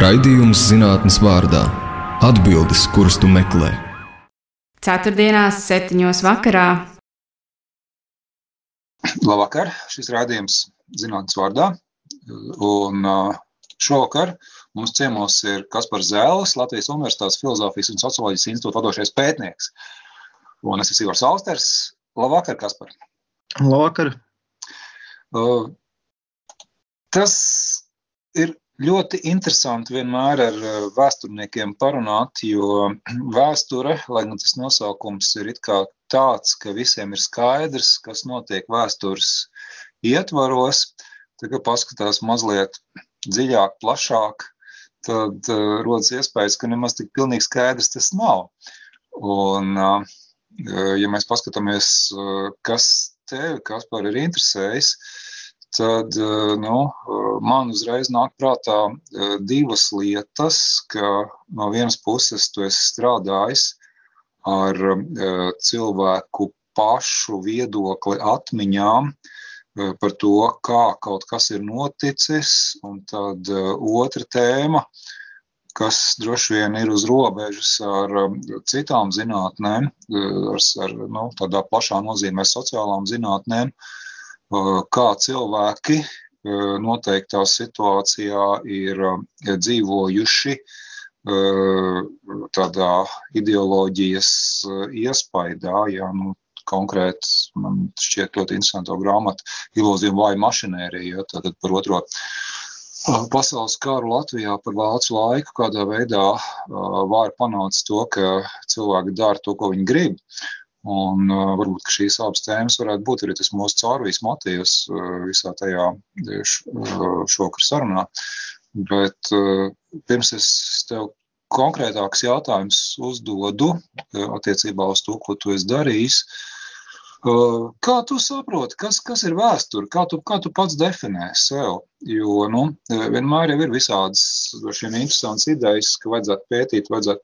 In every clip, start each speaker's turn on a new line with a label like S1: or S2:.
S1: Raidījums zinātnes vārdā - atbildes, kuras tu meklē.
S2: Ceturtdienās, septiņos vakarā.
S3: Labvakar! Šis raidījums zinātnes vārdā. Un šovakar mums ciemos ir Kaspars Zēlis, Latvijas Universitātes Filozofijas un Socioloģijas institūta vadošais pētnieks. Un es esmu Ivars Austers. Labvakar, Kaspar!
S4: Labvakar!
S3: Uh, tas ir ļoti interesanti vienmēr ar eh, vēsturniekiem parunāt, jo vēsture, lai gan tas nosaukums ir tāds, ka visiem ir skaidrs, kas notiek vēstures ietvaros, tad, kad paskatās mazliet dziļāk, plašāk, tad uh, rodas iespējas, ka nemaz tik pilnīgi skaidrs tas nav. Un, uh, ja mēs paskatāmies, uh, kas tevi, kas par ir interesējis, uh, tad eh, nu, eh, man uzreiz nāk prātā eh, divas lietas, ka no vienas puses tu esi strādājis ar cilvēku pašu viedokli atmiņām par to, kā kaut kas ir noticis, un tad otra tēma, kas droši vien ir uz robežas ar citām zinātnēm, ar, ar nu, tādā plašā nozīmē sociālām zinātnēm, uh, kā cilvēki noteiktā situācijā ir dzīvojuši tādā ideoloģijas iespaidā. Ja, nu, konkrēti, man šķiet ļoti interesanti grāmata Ilūzija vai mašinērija, ja, tātad par otro pasaules karu Latvijā par vācu laiku, kādā veidā var panākt to, ka cilvēki dara to, ko viņi grib. Un uh, varbūt šīs abas tēmas varētu būt arī tas mūsu caurvīs motīvs uh, visā tajā uh, šokar sarunā. Bet uh, pirms es tev konkrētāks jautājums uzdodu uh, attiecībā uz to, ko tu esi darījis. Uh, kā tu saproti, kas, kas ir vēsture, kā tu, kā tu pats definē sev? Jo nu, vienmēr jau ir visādas šīs interesantas idejas, ka vajadzētu pētīt, vajadzētu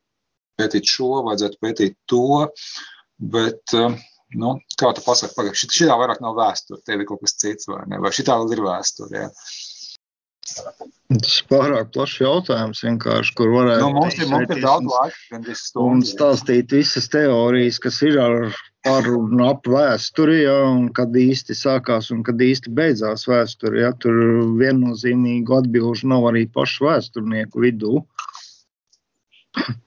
S3: pētīt šo, vajadzētu pētīt to. Uh, Bet, um, nu, kā tu pasaki, pagaidi, šī, šī vairāk nav vēsture, tev ir kaut kas cits, vai ne? Vai šī tā ir vēsture? Jā.
S4: Tas ir pārāk plašs jautājums, kur varētu
S3: nu, mums ir, mums ir daudz laika.
S4: Un stāstīt visas teorijas, kas ir ar, par un ap vēsturi, ja, un kad īsti sākās un kad īsti beidzās vēsture. Ja, tur viennozīmīgu atbilžu nav arī pašu vēsturnieku vidū.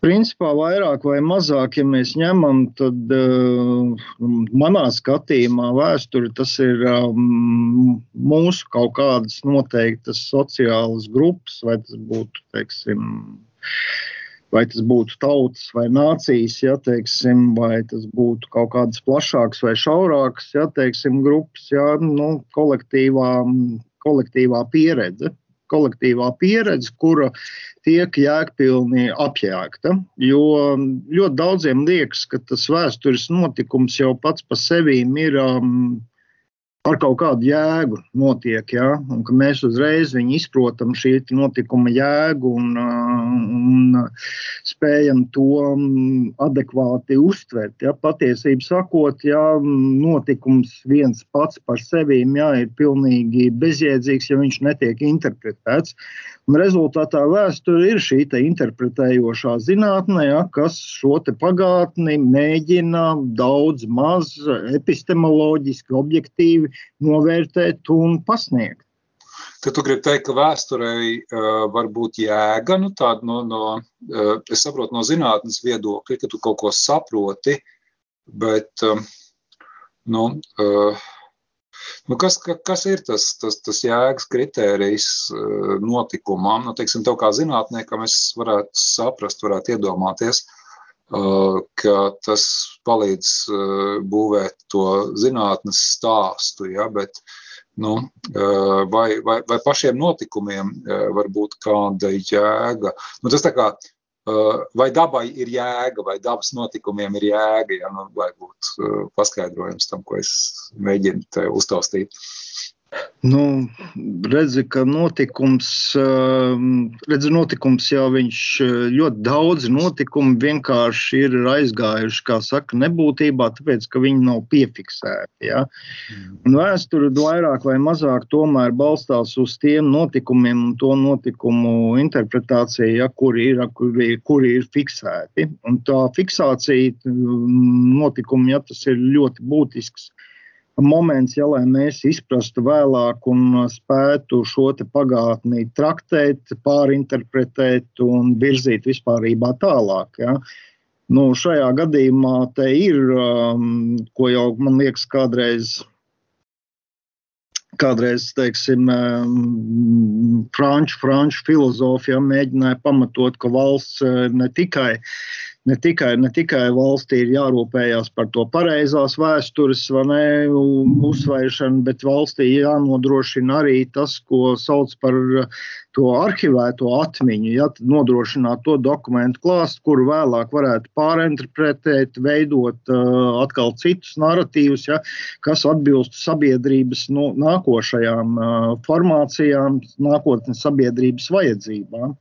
S4: Principā vairāk vai mazāk, ja mēs ņemam, tad uh, manā skatījumā vēsture tas ir um, mūsu kaut kādas noteiktas sociālas grupas, vai tas būtu, teiksim, vai tas būtu tautas vai nācijas, ja, teiksim, vai tas būtu kaut kādas plašākas vai šaurākas ja, teiksim, grupas, ja, nu, kolektīvā, kolektīvā pieredze kolektīvā pieredze, kura tiek jēgpilni apjēgta. Jo ļoti daudziem liekas, ka tas vēstures notikums jau pats par sevi ir um, ar kaut kādu jēgu notiek, ja? un ka mēs uzreiz izprotam šī notikuma jēgu un, un spējam to adekvāti uztvert. Ja? Patiesībā sakot, ja notikums viens pats par sevi ja, ir pilnīgi bezjēdzīgs, ja viņš netiek interpretēts. Un rezultātā vēsture ir šī interpretējošā zinātne, ja, kas šo pagātni mēģina daudz maz epistemoloģiski, objektīvi novērtēt un pasniegt.
S3: Tad tu gribi teikt, ka vēsturei uh, var būt jēga, nu, tāda no, no uh, es saprotu, no zinātnes viedokļa, ka tu kaut ko saproti, bet, um, nu, uh, Nu, kas, kas ir tas, tas, tas jēgas kritērijs eh, notikumam? Nu, teiksim, tev kā zinātniekam es varētu saprast, varētu iedomāties, eh, ka tas palīdz eh, būvēt to zinātnes stāstu, ja, bet nu, vai, vai, vai pašiem notikumiem var būt kāda jēga? Nu, tas tā kā vai dabai ir jēga, vai dabas notikumiem ir jēga, ja nu, lai būtu paskaidrojums tam, ko es mēģinu uztaustīt.
S4: Nu, redzi, ka notikums, ehm, redzi, notikums jau viņš eh, ļoti daudz notikumu vienkārši ir aizgājuši, kā saka, nebūtībā, tāpēc, ka viņi nav piefiksēti. Ja? Mm. Un vēsture vairāk vai mazāk tomēr balstās uz tiem notikumiem un to notikumu interpretāciju, ja, kuri, ir, kuri, kuri ir fiksēti. Un tā fiksācija mm, notikumi, ja tas ir ļoti būtisks moments, ja, lai mēs izprastu vēlāk un spētu šo pagātni traktēt, pārinterpretēt un virzīt vispārībā tālāk. Ja. Nu, šajā gadījumā te ir, um, ko jau man liekas, kādreiz kādreiz, teiksim, um, franču, franču filozofija mēģināja pamatot, ka valsts uh, ne tikai ne tikai, ne tikai valstī ir jārūpējas par to pareizās vēstures ne, uzsvēršanu, bet valstī jānodrošina arī tas, ko sauc par to arhivēto atmiņu, ja nodrošināt to dokumentu klāstu, kuru vēlāk varētu pārinterpretēt, veidot uh, atkal citus narratīvus, ja, kas atbilst sabiedrības nu, nākošajām uh, formācijām, nākotnes sabiedrības vajadzībām.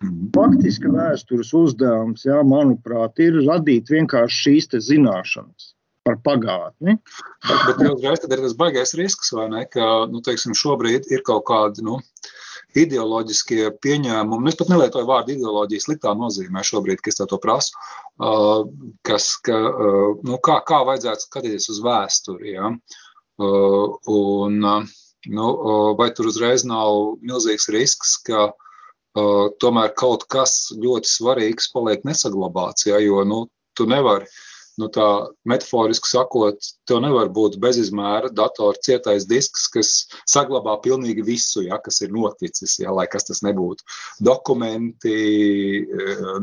S4: Mhm. Faktiski vēstures uzdevums, jā, manuprāt, ir radīt vienkārši šīs zināšanas par pagātni.
S3: Bet, bet uzreiz ir tas baisais risks, vai ne? Ka nu, teiksim, šobrīd ir kaut kādi nu, ideoloģiskie pieņēmumi. Es pat nelietoju vārdu ideoloģija sliktā nozīmē šobrīd, kad es to prasu. Uh, kas, ka, uh, nu, kā, kā vajadzētu skatīties uz vēsturi? Ja? Uh, un, nu, vai tur uzreiz nav milzīgs risks, ka uh, tomēr kaut kas ļoti svarīgs paliek nesaglabāts. Ja, jo nu, tu nevari, nu, tā metaforiski sakot, tev nevar būt bezizmēra datora cietais disks, kas saglabā pilnīgi visu, ja, kas ir noticis, ja, lai kas tas nebūtu. Dokumenti,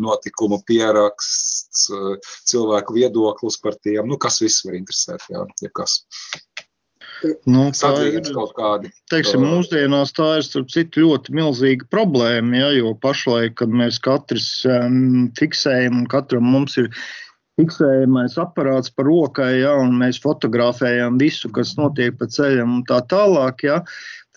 S3: notikumu pieraksts, cilvēku viedoklis par tiem, nu, kas viss var interesēt. Ja, ja kas.
S4: Nu, tā ir kaut kāda. Teiksim, mūsdienās tā ir citu, ļoti milzīga problēma, ja, jo pašlaik, kad mēs katrs um, fiksējam un katram mums ir fiksējamais aparāts par rokai, ja, un mēs fotografējam visu, kas notiek pa ceļam un tā tālāk, ja,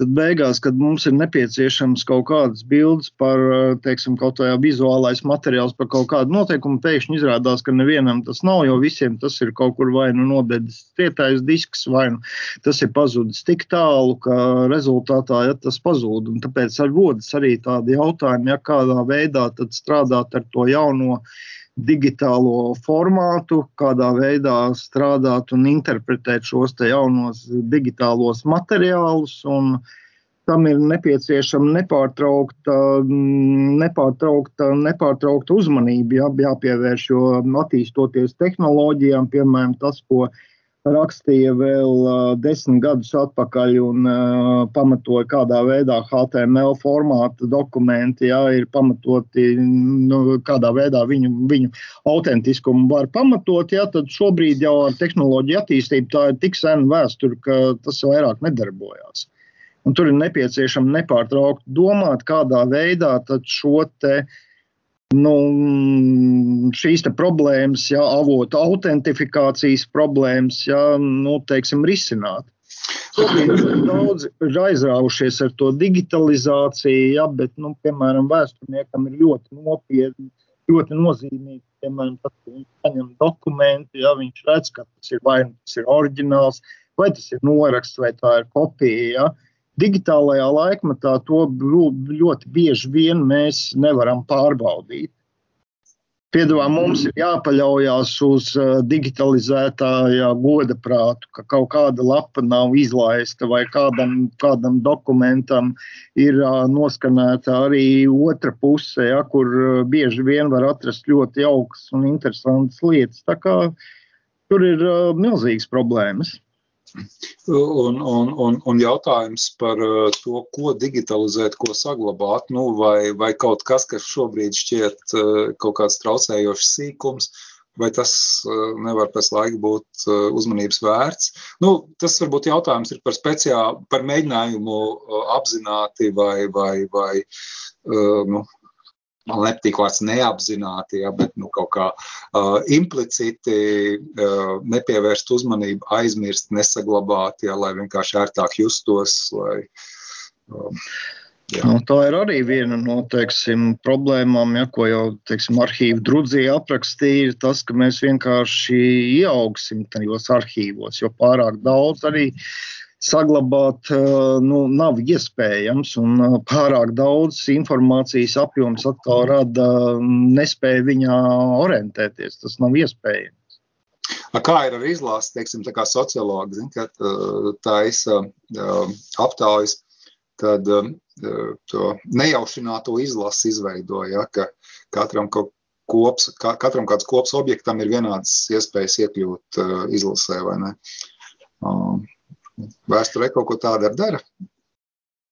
S4: tad beigās, kad mums ir nepieciešams kaut kādas bildes par, teiksim, kaut vai vizuālais materiāls par kaut kādu noteikumu, pēkšņi izrādās, ka nevienam tas nav, jo visiem tas ir kaut kur vai nu nodedzis cietais disks, vai nu tas ir pazudis tik tālu, ka rezultātā ja, tas pazūd. Un tāpēc ar rodas arī tādi jautājumi, ja kādā veidā tad strādāt ar to jauno digitālo formātu, kādā veidā strādāt un interpretēt šos jaunos digitālos materiālus. Tam ir nepieciešama nepārtraukta, nepārtraukta, nepārtraukta uzmanība, jā, jāpievērš, jo attīstoties tehnoloģijām, piemēram, tas, ko mēs rakstīja vēl desmit gadus atpakaļ un uh, pamatoja, kādā veidā HTML formāta dokumenti jā, ir pamatoti, nu, kādā veidā viņu, viņu autentiskumu var pamatot. Jā, tad šobrīd jau ar tehnoloģiju attīstību tā ir tik sena vēsture, ka tas vairāk nedarbojās. Un tur ir nepieciešams nepārtraukti domāt, kādā veidā šo te uh, nu, šīs problēmas, ja, avotu autentifikācijas problēmas, ja, nu, teiksim, risināt. Šobrīd daudz ir aizraujušies ar to digitalizāciju, ja, bet, nu, piemēram, vēsturniekam ir ļoti nopietni, ļoti nozīmīgi, piemēram, tas, ka viņš saņem dokumentu, ja viņš redz, ka tas ir vai nu tas ir oriģināls, vai tas ir noraksts, vai tā ir kopija. Ja digitālajā laikmatā to ļoti bieži vien mēs nevaram pārbaudīt. Piedāvā mums ir jāpaļaujas uz uh, digitalizētāja goda prātu, ka kaut kāda lapa nav izlaista vai kādam, kādam dokumentam ir uh, noskanēta arī otra puse, ja, kur uh, bieži vien var atrast ļoti jaukas un interesantas lietas. Tā kā tur ir milzīgas problēmas.
S3: Un, un, un, un jautājums par uh, to, ko digitalizēt, ko saglabāt, nu, vai, vai kaut kas, kas šobrīd šķiet uh, kaut kāds traucējošs sīkums, vai tas uh, nevar pēc laika būt uzmanības vērts. Nu, tas varbūt jautājums ir par speciālu, par mēģinājumu apzināti vai, vai, vai nu, man nepatīk vārds neapzināti, ja, bet nu, kaut kā uh, implicīti uh, nepievērst uzmanību, aizmirst, nesaglabāt, ja, lai vienkārši ērtāk justos. Lai,
S4: um, Jā. Nu, tā ir arī viena no teiksim, problēmām, ja, ko jau teiksim, arhīvu drudzija aprakstīja. Tas, ka mēs vienkārši ieaugsim tajos arhīvos, jo pārāk daudz arī saglabāt nu, nav iespējams. Pārāk daudz informācijas apjoms atkal rada nespēju viņā orientēties. Tas nav iespējams.
S3: Kā ir ar izlasi, teiksim, tā kā sociologi, zin, kad tā ir aptaujas, tad to nejaušināto izlasi izveidoja, ka katram kaut kops, katram kāds kops objektam ir vienāds iespējas iekļūt izlasē vai ne. Vēsturē kaut ko tādu ar dara?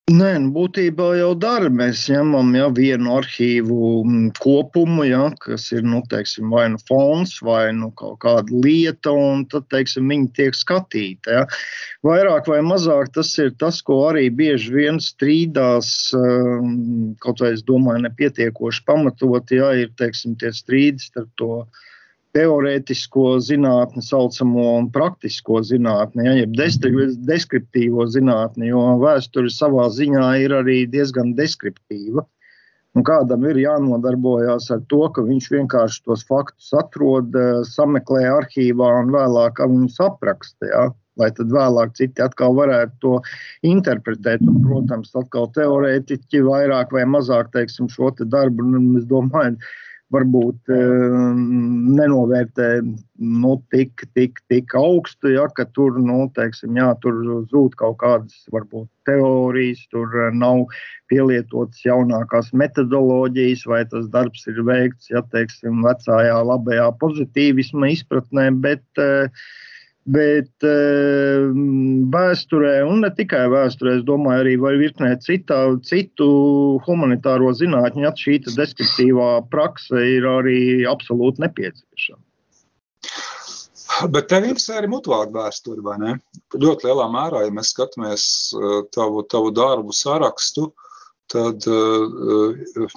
S4: Nē, nu, būtībā jau dara. Mēs ņemam ja, vienu arhīvu mm, kopumu, ja, kas ir nu, teiksim, vai nu fonds, vai nu kaut kāda lieta, un tad teiksim, viņi tiek skatīti. Ja. Vairāk vai mazāk tas ir tas, ko arī bieži vien strīdās, um, kaut vai es domāju, nepietiekoši pamatot, ja ir teiksim, tie strīdi starp to teorētisko zinātni, saucamo un praktisko zinātni, ja, jeb deskriptīvo zinātni, jo vēsture savā ziņā ir arī diezgan deskriptīva. Un kādam ir jānodarbojas ar to, ka viņš vienkārši tos faktus atrod, eh, sameklē arhīvā un vēlāk viņus apraksta. Ja? Lai tad vēlāk citi atkal varētu to interpretēt. Un, protams, atkal teorētiķi vairāk vai mazāk teiksim, šo te darbu, un es domāju, varbūt um, nenovērtē nu, tik, tik, tik augstu, ja, ka tur, nu, teiksim, jā, tur zūd kaut kādas varbūt teorijas, tur uh, nav pielietotas jaunākās metodoloģijas, vai tas darbs ir veikts, ja teiksim, vecajā labajā pozitīvisma izpratnē, bet uh, Bet vēsturē, un ne tikai vēsturē, es domāju, arī virknē citā, citu humanitāro zinātņu, ja šī deskriptīvā prakse ir arī absolūti nepieciešama.
S3: Bet tev interesē arī mutvārdu vēsture, vai ne? Ļoti lielā mērā, ja mēs skatāmies uh, tavu, tavu darbu sarakstu, tad uh,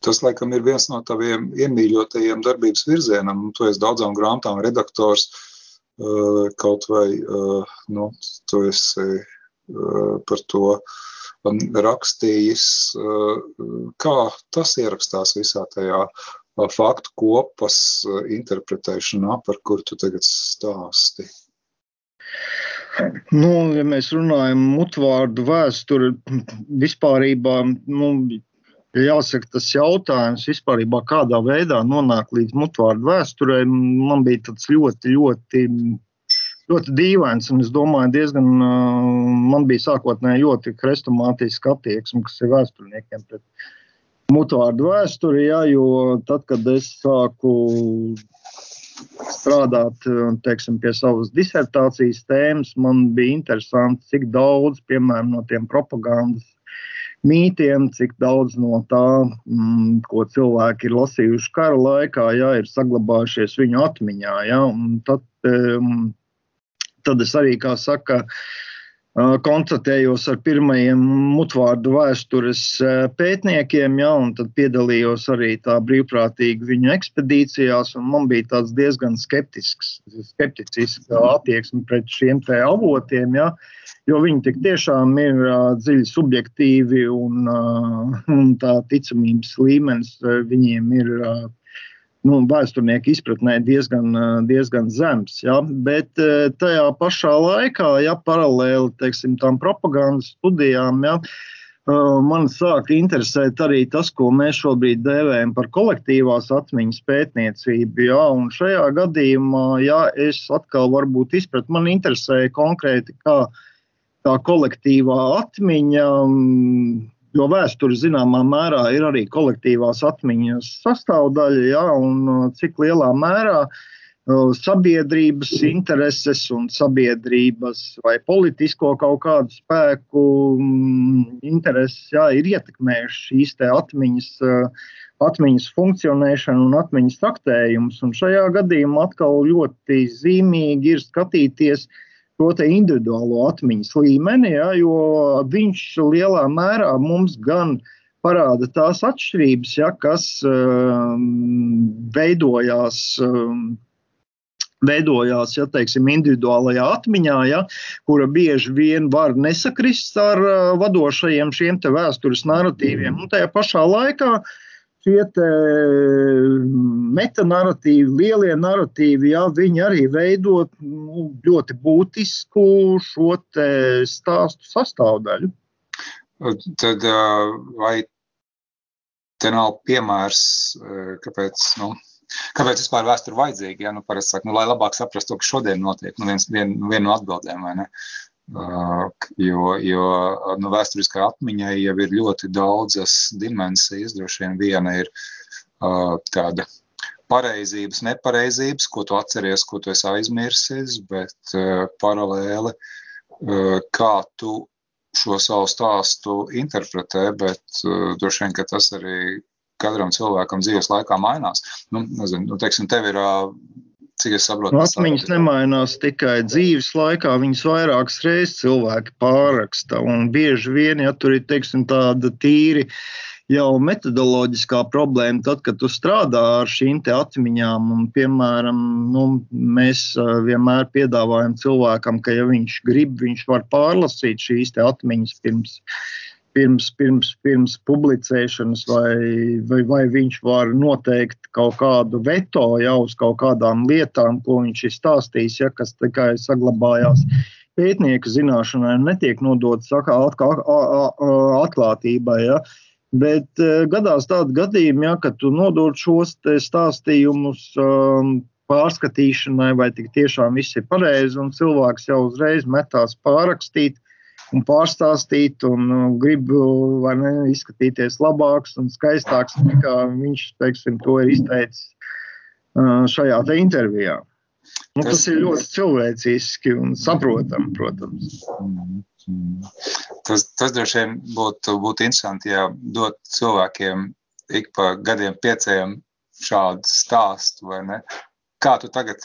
S3: tas, laikam, ir viens no taviem iemīļotajiem darbības virzienam. Tu esi daudzām grāmatām redaktors, uh, kaut vai eh, nu, tu esi eh, par to rakstījis. Kā tas ierakstās visā tajā faktu kopas interpretēšanā, par kur tu tagad stāsti?
S4: Nu, ja mēs runājam par mutvārdu vēsturi, vispārībā nu, jāsaka, tas jautājums vispār, kādā veidā nonākt līdz mutvārdu vēsturē, man bija tāds ļoti, ļoti, ļoti dīvains. Es domāju, diezgan man bija sākotnēji ļoti krestomātiska attieksme, kas ir vēsturniekiem pret mutvārdu vēsturi. Jā, jo tad, kad es sāku strādāt teiksim, pie savas disertācijas tēmas, man bija interesanti, cik daudz, piemēram, no tiem propagandas mītiem, cik daudz no tā, mm, ko cilvēki ir lasījuši kara laikā, jā, ir saglabājušies viņu atmiņā. Jā, tad, um, tad es arī, kā saka, kontatējos ar pirmajiem mutvārdu vēstures pētniekiem, ja, un tad piedalījos arī tā brīvprātīgi viņu ekspedīcijās. Man bija tāds diezgan skeptisks, skepticisks attieksme pret šiem avotiem. Ja. Jo viņi tik tiešām ir dziļi subjektīvi un, un tā ticamības līmenis viņiem ir. Nu, vēsturnieku izpratnē diezgan, diezgan zems. Ja? Bet tajā pašā laikā, ja paralēli teiksim, tam propagandas studijām, ja, man sāk interesēt arī tas, ko mēs šobrīd dēvējam par kolektīvās atmiņas pētniecību. Ja? Un šajā gadījumā, ja es atkal varbūt izpratu, man interesēja konkrēti, kā tā kolektīvā atmiņa, jo vēsture zināmā mērā ir arī kolektīvās atmiņas sastāvdaļa, ja, un uh, cik lielā mērā uh, sabiedrības intereses un sabiedrības vai politisko kaut kādu spēku mm, intereses jā, ir ietekmējušas šīs atmiņas, uh, atmiņas funkcionēšanu un atmiņas traktējumus. Šajā gadījumā atkal ļoti zīmīgi ir skatīties, uh, šo individuālo atmiņas līmeni, ja, jo viņš lielā mērā mums gan parāda tās atšķirības, ja, kas um, veidojās. Um, veidojās ja, teiksim, individuālajā atmiņā, ja, kura bieži vien var nesakrist ar uh, vadošajiem šiem vēstures narratīviem. Un tajā pašā laikā šie metanarratīvi, lielie narratīvi, ja, viņi arī veido nu, ļoti būtisku šo stāstu sastāvdaļu.
S3: Tad vai te nav piemērs, kāpēc, nu, kāpēc vispār vēsture vajadzīga? Ja? Nu, saka, nu, lai labāk saprastu to, kas šodien notiek, nu, viens, vien, viena no atbildēm, vai ne? Uh, jo jo nu, vēsturiskai atmiņai jau ir ļoti daudzas dimensijas. Droši vien viena ir tāda pareizības, nepareizības, ko tu atceries, ko tu esi aizmirsis, bet paralēli, kā tu šo savu stāstu interpretē, bet droši vien, ka tas arī katram cilvēkam dzīves laikā mainās. Nu, nezinu, nu, teiksim, tev ir, cik es saprotu,
S4: nu, atmiņas nemainās tikai dzīves laikā, viņas vairākas reizes cilvēki pārraksta, un bieži vien, ja tur ir, teiksim, tāda tīri jau metodoloģiskā problēma, tad, kad tu strādā ar šīm atmiņām, un, piemēram, nu, mēs vienmēr piedāvājam cilvēkam, ka, ja viņš grib, viņš var pārlasīt šīs atmiņas pirms. Pirms, pirms, pirms publicēšanas, vai, vai, vai viņš var noteikt kaut kādu veto jau uz kaut kādām lietām, ko viņš ir stāstījis, ja, kas tikai saglabājās pētnieka zināšanai netiek nodotas atklātībai. Ja. Uh, Bet uh, gadās tādi gadījumi, ja, kad tu nodod šos stāstījumus um, pārskatīšanai, vai tik tiešām viss ir pareizi, un cilvēks jau uzreiz metās pārrakstīt un pārstāstīt, un uh, grib ne, izskatīties labāks un skaistāks nekā viņš teiksim, to ir izteicis uh, šajā te intervijā. Nu, tas, ir ļoti cilvēciski un saprotami, protams.
S3: Tas, tas droši vien būtu, būtu interesanti, ja dot cilvēkiem ik pa gadiem pieciem šādu stāstu? Kā tu tagad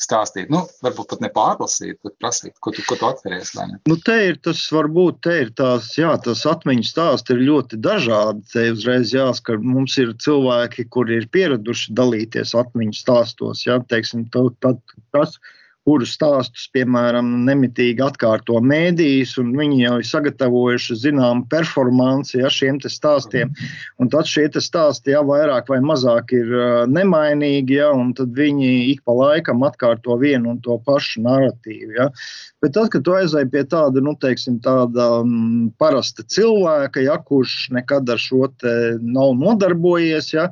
S3: stāstīt, nu, varbūt pat nepārlasīt, bet prasīt, ko tu, ko tu atceries.
S4: Nu, te ir tas, varbūt, te ir tās, jā, tas atmiņu stāsts ir ļoti dažādi. Te uzreiz jāskar, mums ir cilvēki, kuri ir pieraduši dalīties atmiņu stāstos, jā, teiksim, tad, tad, tas, kuru stāstus, piemēram, nemitīgi atkārto mēdījis, un viņi jau ir sagatavojuši zināmu performanci ja, šiem stāstiem. Un tad šie stāsti jau vairāk vai mazāk ir nemainīgi, ja, un tad viņi ik pa laikam atkārto vienu un to pašu narratīvu. Ja. Bet tad, kad tu aizai pie tāda, nu, teiksim, tāda um, parasta cilvēka, ja, kurš nekad ar šo nav nodarbojies, ja,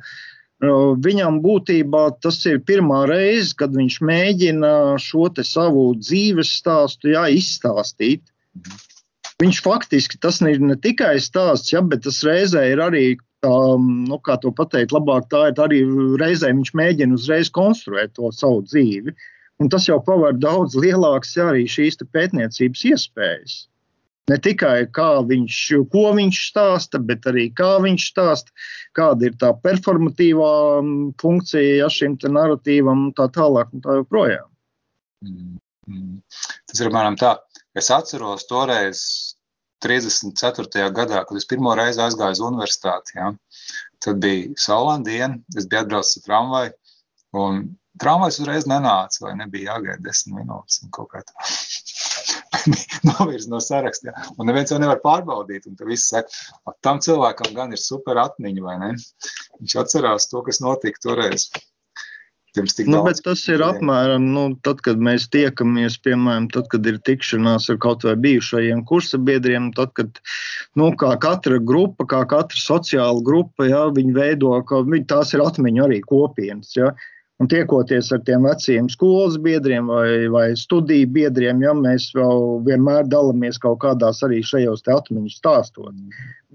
S4: Viņam būtībā tas ir pirmā reize, kad viņš mēģina šo savu dzīves stāstu jā, izstāstīt. Viņš faktiski tas ir ne tikai stāsts, ja, bet tas reizē ir arī, tā, nu, kā to pateikt, labāk tā ir arī reizē viņš mēģina uzreiz konstruēt to savu dzīvi. Un tas jau paver daudz lielākas arī šīs pētniecības iespējas. Ne tikai kā viņš, ko viņš stāsta, bet arī kā viņš stāsta, kāda ir tā performatīvā mm, funkcija ja, šim narratīvam un tā tālāk un tā joprojām.
S3: Mm, mm. Tas ir apmēram tā. Es atceros toreiz 34. gadā, kad es pirmo reizi aizgāju uz universitāti. Ja, tad bija saulaina diena, es biju atbraucis ar tramvaju, un tramvajs uzreiz nenāca, vai nebija jāgaida desmit minūtes novirza no saraksta. Un neviens jau nevar pārbaudīt. Un tad viss saka, tam cilvēkam gan ir super atmiņa, vai ne? Viņš atcerās to, kas notika toreiz.
S4: Nu, tas ir apmēram nu, tad, kad mēs tiekamies, piemēram, tad, kad ir tikšanās ar kaut vai bijušajiem kursa biedriem, tad, kad nu, katra grupa, kā katra sociāla grupa, ja, viņi veido, ka viņi, tās ir atmiņu arī kopienas. Ja. Un tiekoties ar tiem veciem skolas biedriem vai, vai studiju biedriem, ja mēs vienmēr dalāmies kaut kādās arī šajos atmiņu stāstos.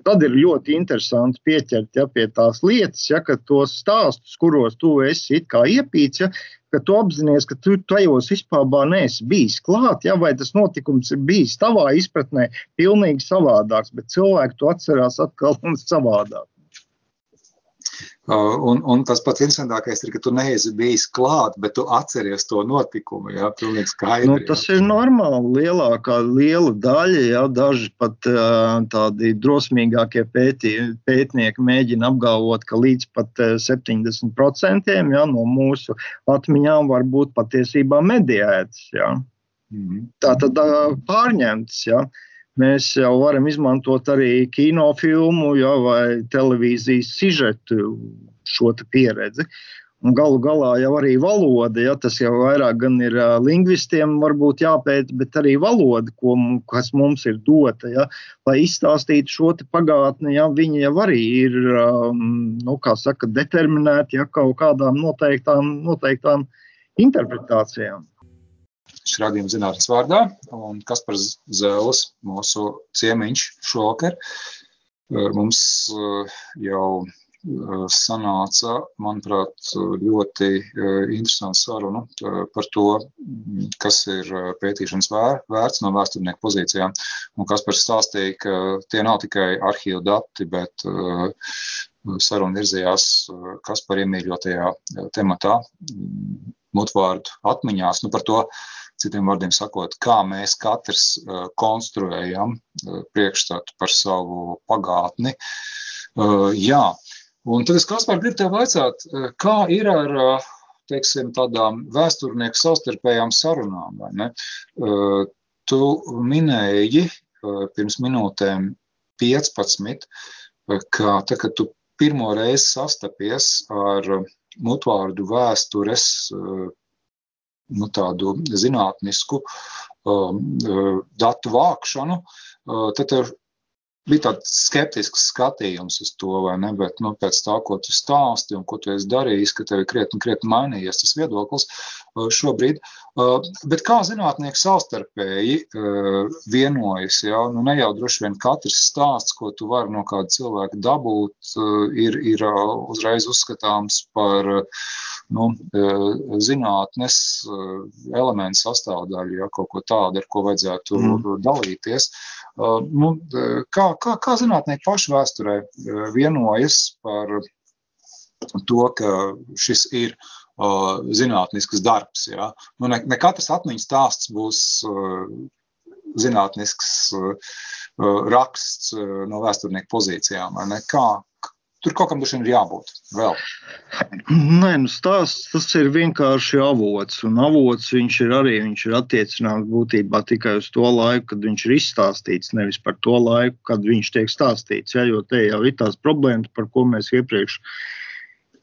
S4: Tad ir ļoti interesanti pieķert ja, pie tās lietas, ja, tos stāstus, kuros tu esi iepīts, ja, ka tu apzinājies, ka tu tajos vispār neesi bijis klāt, ja, vai tas notikums ir bijis tavā izpratnē pilnīgi savādāks, bet cilvēki to atcerās atkal un savādāk.
S3: Uh, un, un tas pats interesantākais ir, ka tu neesi bijis klāt, bet tu atceries to notikumu. Jā, pilnīgi skaidri.
S4: Nu, tas jā. ir normāli. Lielākā liela daļa, jā, daži pat uh, tādi drosmīgākie pētī, pētnieki mēģina apgalvot, ka līdz pat 70% jā, no mūsu atmiņām var būt patiesībā mediētas. Jā. Mm -hmm. Tā tad uh, pārņemtas. Jā. Mēs jau varam izmantot arī kinofilmu ja, vai televīzijas sižetu šo pieredzi. Un galu galā jau arī valoda, ja, tas jau vairāk gan ir uh, lingvistiem varbūt jāpēta, bet arī valoda, ko, kas mums ir dota, ja, lai izstāstītu šo pagātni, ja, viņi jau arī ir, um, nu, kā saka, determinēti ja, kaut kādām noteiktām, noteiktām interpretācijām
S3: šis radījums zinātnes vārdā, un Kaspars Zēlis, mūsu ciemiņš šovakar, eh, mums eh, jau eh, sanāca, manuprāt, ļoti interesanta saruna par to, kas ir pētīšanas vērts no vēsturnieku pozīcijām. Un Kaspars stāstīja, ka tie nav tikai arhīvu dati, bet saruna virzījās Kaspar iemīļotajā tematā, mutvārdu atmiņās, nu par to, Citiem vārdiem sakot, kā mēs katrs uh, konstruējam uh, priekšstatu par savu pagātni. Uh, jā, un tad es Kaspar gribu tev vaicāt, kā ir ar teiksim, tādām vēsturnieku savstarpējām sarunām? Tu minēji pirms minūtēm 15, ka tā, kad tu pirmo reizi sastapies ar mutvārdu vēstures nu, tādu zinātnisku um, uh, datu vākšanu, uh, tad tev bija tāds skeptisks skatījums uz to, vai ne? Bet nu, pēc tā, ko tu stāsti un ko tu esi darījis, ka tev ir krietni, krietni mainījies tas viedoklis uh, šobrīd. Uh, bet kā zinātnieki savstarpēji vienojas? Ja? Nu, ne jau droši vien katrs stāsts, ko tu vari no kāda cilvēka dabūt, ir, ir uzreiz uzskatāms par nu, zinātnes elementu sastāvdaļu, ja kaut ko tādu, ar ko vajadzētu mm. dalīties. Nu, kā, kā, kā zinātnieki paši vēsturē vienojas par to, ka šis ir zinātnisks darbs. Ja? Nu, ne, ne katrs atmiņas stāsts būs zinātnisks raksts no vēsturnieku pozīcijām. Kā, Tur kaut kam vien ir jābūt vēl.
S4: Nē, nu stāsts tas ir vienkārši avots. Un avots viņš ir arī viņš ir attiecināms būtībā tikai uz to laiku, kad viņš ir izstāstīts, nevis par to laiku, kad viņš tiek stāstīts. Ja, jo te jau ir tās problēmas, par ko mēs iepriekš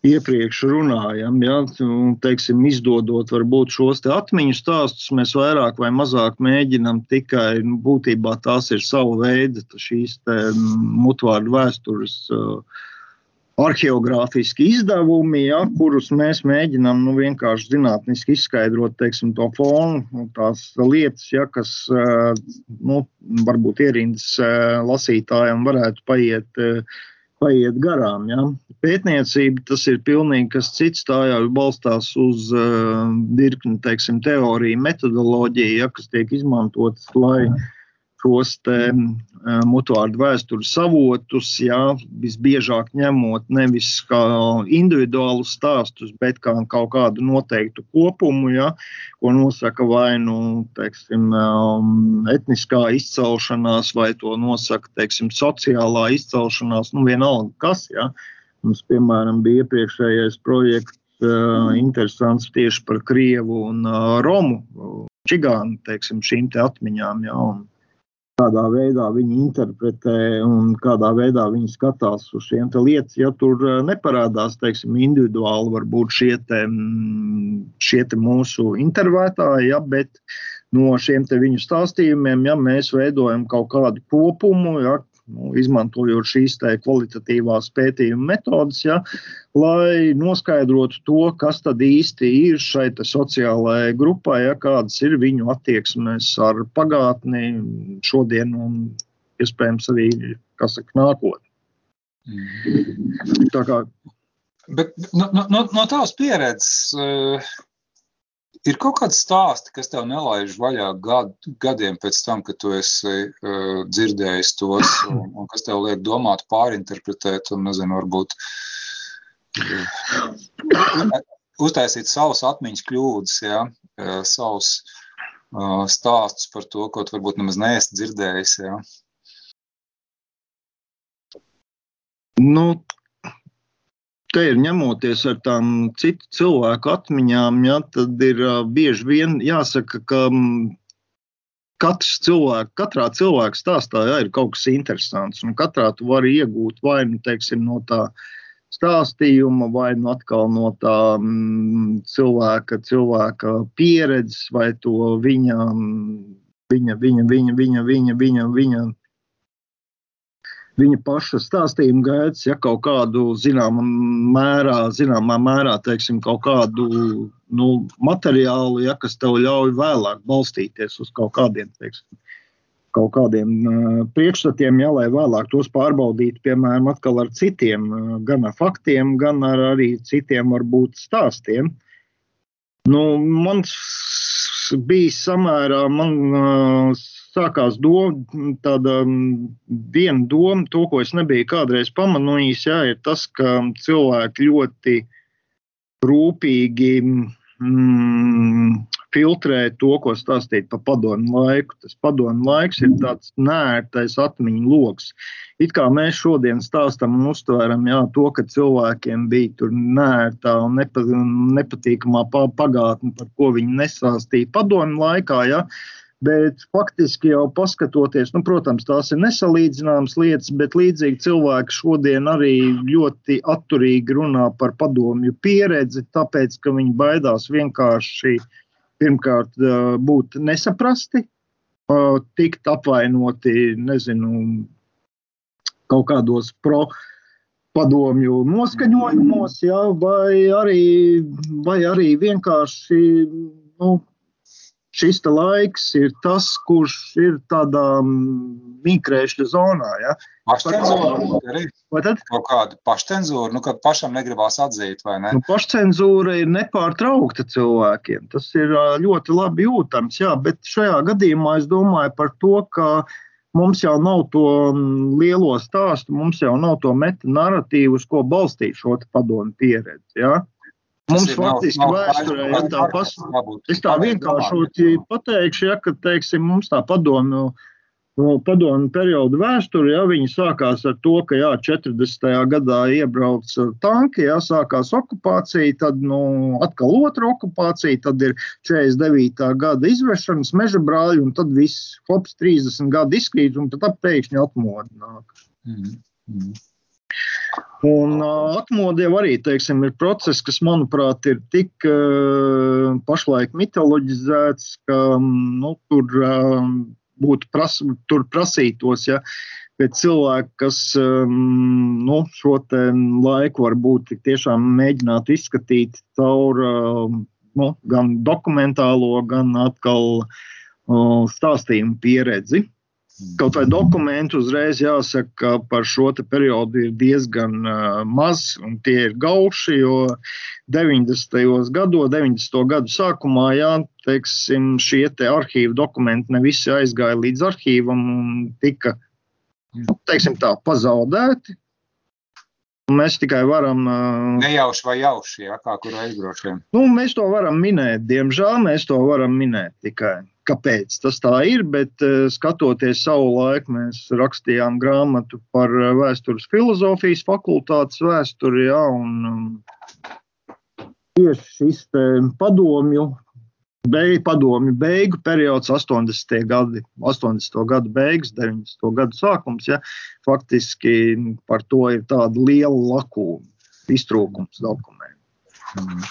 S4: iepriekš runājam, ja, un, teiksim, izdodot varbūt šos atmiņu stāstus, mēs vairāk vai mazāk mēģinam tikai, nu, būtībā tās ir sava veida šīs te mutvārdu vēstures uh, arheogrāfiski izdevumi, ja, kurus mēs mēģinām nu, vienkārši zinātniski izskaidrot teiksim, to fonu, tās lietas, ja, kas nu, varbūt ierindas lasītājiem varētu paiet. Paiet garām. Ja. Pētniecība tas ir pilnīgi kas cits. Tā jau balstās uz uh, virkni teiksim, teoriju, metodoloģiju, ja, kas tiek izmantotas, lai uh, šos te, uh, mutvārdu vēstures avotus, jā, visbiežāk ņemot nevis kā individuālus stāstus, bet kā kaut kādu noteiktu kopumu, jā, ko nosaka vai nu teiksim, um, etniskā izcelšanās, vai to nosaka teiksim, sociālā izcelšanās, nu vienalga kas. Jā. Mums, piemēram, bija iepriekšējais projekts, uh, interesants tieši par Krievu un Romu, čigānu, teiksim, šīm te atmiņām. Jā, un, kādā veidā viņi interpretē un kādā veidā viņi skatās uz šiem lietām. Ja tur eh, neparādās teiksim, individuāli, varbūt šie, te, mm, šie te mūsu intervētāji, ja, bet no šiem viņu stāstījumiem ja, mēs veidojam kaut kādu kopumu, ja, nu, izmantojot šīs kvalitatīvās pētījuma metodas, ja, lai noskaidrotu to, kas tad īsti ir šai sociālajai grupai, ja, kādas ir viņu attieksmes ar pagātni, šodienu un iespējams arī saka, nākotni.
S3: Mm. Tā kā Bet no, no, no tavas pieredzes, uh, Ir kaut kāds stāsts, kas tev nelaiž vaļā gad, gadiem pēc tam, kad tu esi uh, dzirdējis tos, un, un kas tev liek domāt, pārinterpretēt, un nezinu, varbūt uztaisīt savus atmiņas kļūdas, ja, savus uh, stāstus par to, ko tu varbūt nemaz neesi dzirdējis. Ja.
S4: Nu, te ir ņemoties ar tām citu cilvēku atmiņām, ja, tad ir bieži vien jāsaka, ka katrs cilvēks, katrā cilvēka stāstā jā, ir kaut kas interesants. Un katrā tu vari iegūt vai nu, teiksim, no tā stāstījuma, vai nu atkal no tā cilvēka, cilvēka pieredzes, vai to viņa, viņa, viņa, viņa, viņa, viņa, viņa, viņa, viņa paša stāstījuma gaitas, ja kaut kādu zināmā mērā, zināmā mērā teiksim, kaut kādu nu, materiālu, ja, kas tev ļauj vēlāk balstīties uz kaut kādiem teiksim, kaut kādiem uh, priekšstatiem, ja, lai vēlāk tos pārbaudītu, piemēram, atkal ar citiem, uh, gan ar faktiem, gan ar arī citiem varbūt stāstiem. Nu, man bija samērā, man uh, sākās doma, tāda viena doma, to, ko es nebiju kādreiz pamanījis, jā, ir tas, ka cilvēki ļoti rūpīgi mm, filtrēt to, ko stāstīt par padomu laiku. Tas padomu laiks ir tāds nērtais atmiņu lokus. It kā mēs šodien stāstām un uztveram jā, to, ka cilvēkiem bija tur nērtā un nepa, nepatīkamā pagātne, par ko viņi nesāstīja padomu laikā. Jā. Bet faktiski jau paskatoties, nu, protams, tās ir nesalīdzināmas lietas, bet līdzīgi cilvēki šodien arī ļoti atturīgi runā par padomju pieredzi, tāpēc, ka viņi baidās vienkārši pirmkārt būt nesaprasti, tikt apvainoti, nezinu, kaut kādos pro padomju noskaņojumos, ja, vai, arī, vai arī vienkārši nu, šis laiks ir tas, kurš ir tādā mīkrēšļa zonā. Ja?
S3: Pašcenzūra kaut kāda pašcenzūra, nu, kad pašam negribās atzīt, vai ne?
S4: Nu, pašcenzūra ir nepārtraukta cilvēkiem. Tas ir ļoti labi jūtams, jā, bet šajā gadījumā es domāju par to, ka mums jau nav to lielo stāstu, mums jau nav to meta narratīvu, uz ko balstīt šo padomu pieredzi. Jā. Mums faktiski vēsturē, ja tā pas, es tā vienkāršoti pateikšu, ja, ka, teiksim, mums tā padomu, padomu periodu vēsture, ja viņi sākās ar to, ka, jā, 40. gadā iebrauc tanki, jā, sākās okupācija, tad, nu, atkal otra okupācija, tad ir 49. gada izvešanas meža brāļi, un tad viss, hops, 30 gadi izkrīt, un tad pēkšņi atmodināk. Mm -hmm. Un atmodu jau arī teiksim, ir process, kas, manuprāt, ir tik uh, pašlaik mitoloģizēts, ka nu, tur uh, būtu pras, tur prasītos. Ja, Bet cilvēki, kas um, nu, šo laiku varbūt tiešām mēģinātu izskatīt caur uh, nu, gan dokumentālo, gan atkal uh, stāstījumu pieredzi, Kaut vai dokumentu uzreiz jāsaka, ka par šo periodu ir diezgan uh, maz, un tie ir gauši, jo 90. gados, 90. gadu sākumā, jā, teiksim, šie te arhīvu dokumenti ne visi aizgāja līdz arhīvam un tika, nu, teiksim tā, pazaudēti. Mēs tikai varam.
S3: Nejauši vai jauši, jā, kā kur aizbraucam.
S4: Nu, mēs to varam minēt, diemžēl mēs to varam minēt tikai kāpēc tas tā ir, bet skatoties savu laiku, mēs rakstījām grāmatu par vēstures filozofijas fakultātes vēsturi, ja, un tieši šis padomju, beig, padomju beigu periods, 80. gadi, 80. gadu beigas, 90. gadu sākums, ja, faktiski par to ir tāda liela lakūna, iztrūkums dokumentu. Mm.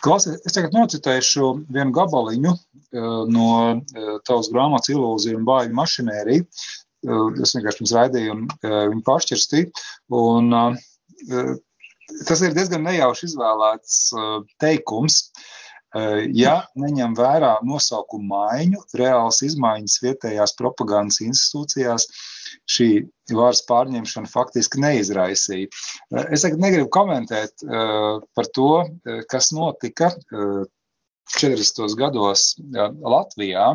S3: Klausies, es tagad nocitēšu vienu gabaliņu uh, no uh, tavas grāmatas Ilūzija un bāļu mašinērija. Uh, es vienkārši pirms raidījumu viņu pašķirstīju. Un, tas ir diezgan nejauši izvēlēts teikums. Ja neņem vērā nosaukumu maiņu, reāls izmaiņas vietējās propagandas institūcijās, šī varas pārņemšana faktiski neizraisīja. Es tagad negribu komentēt uh, par to, kas notika uh, 40. gados Latvijā.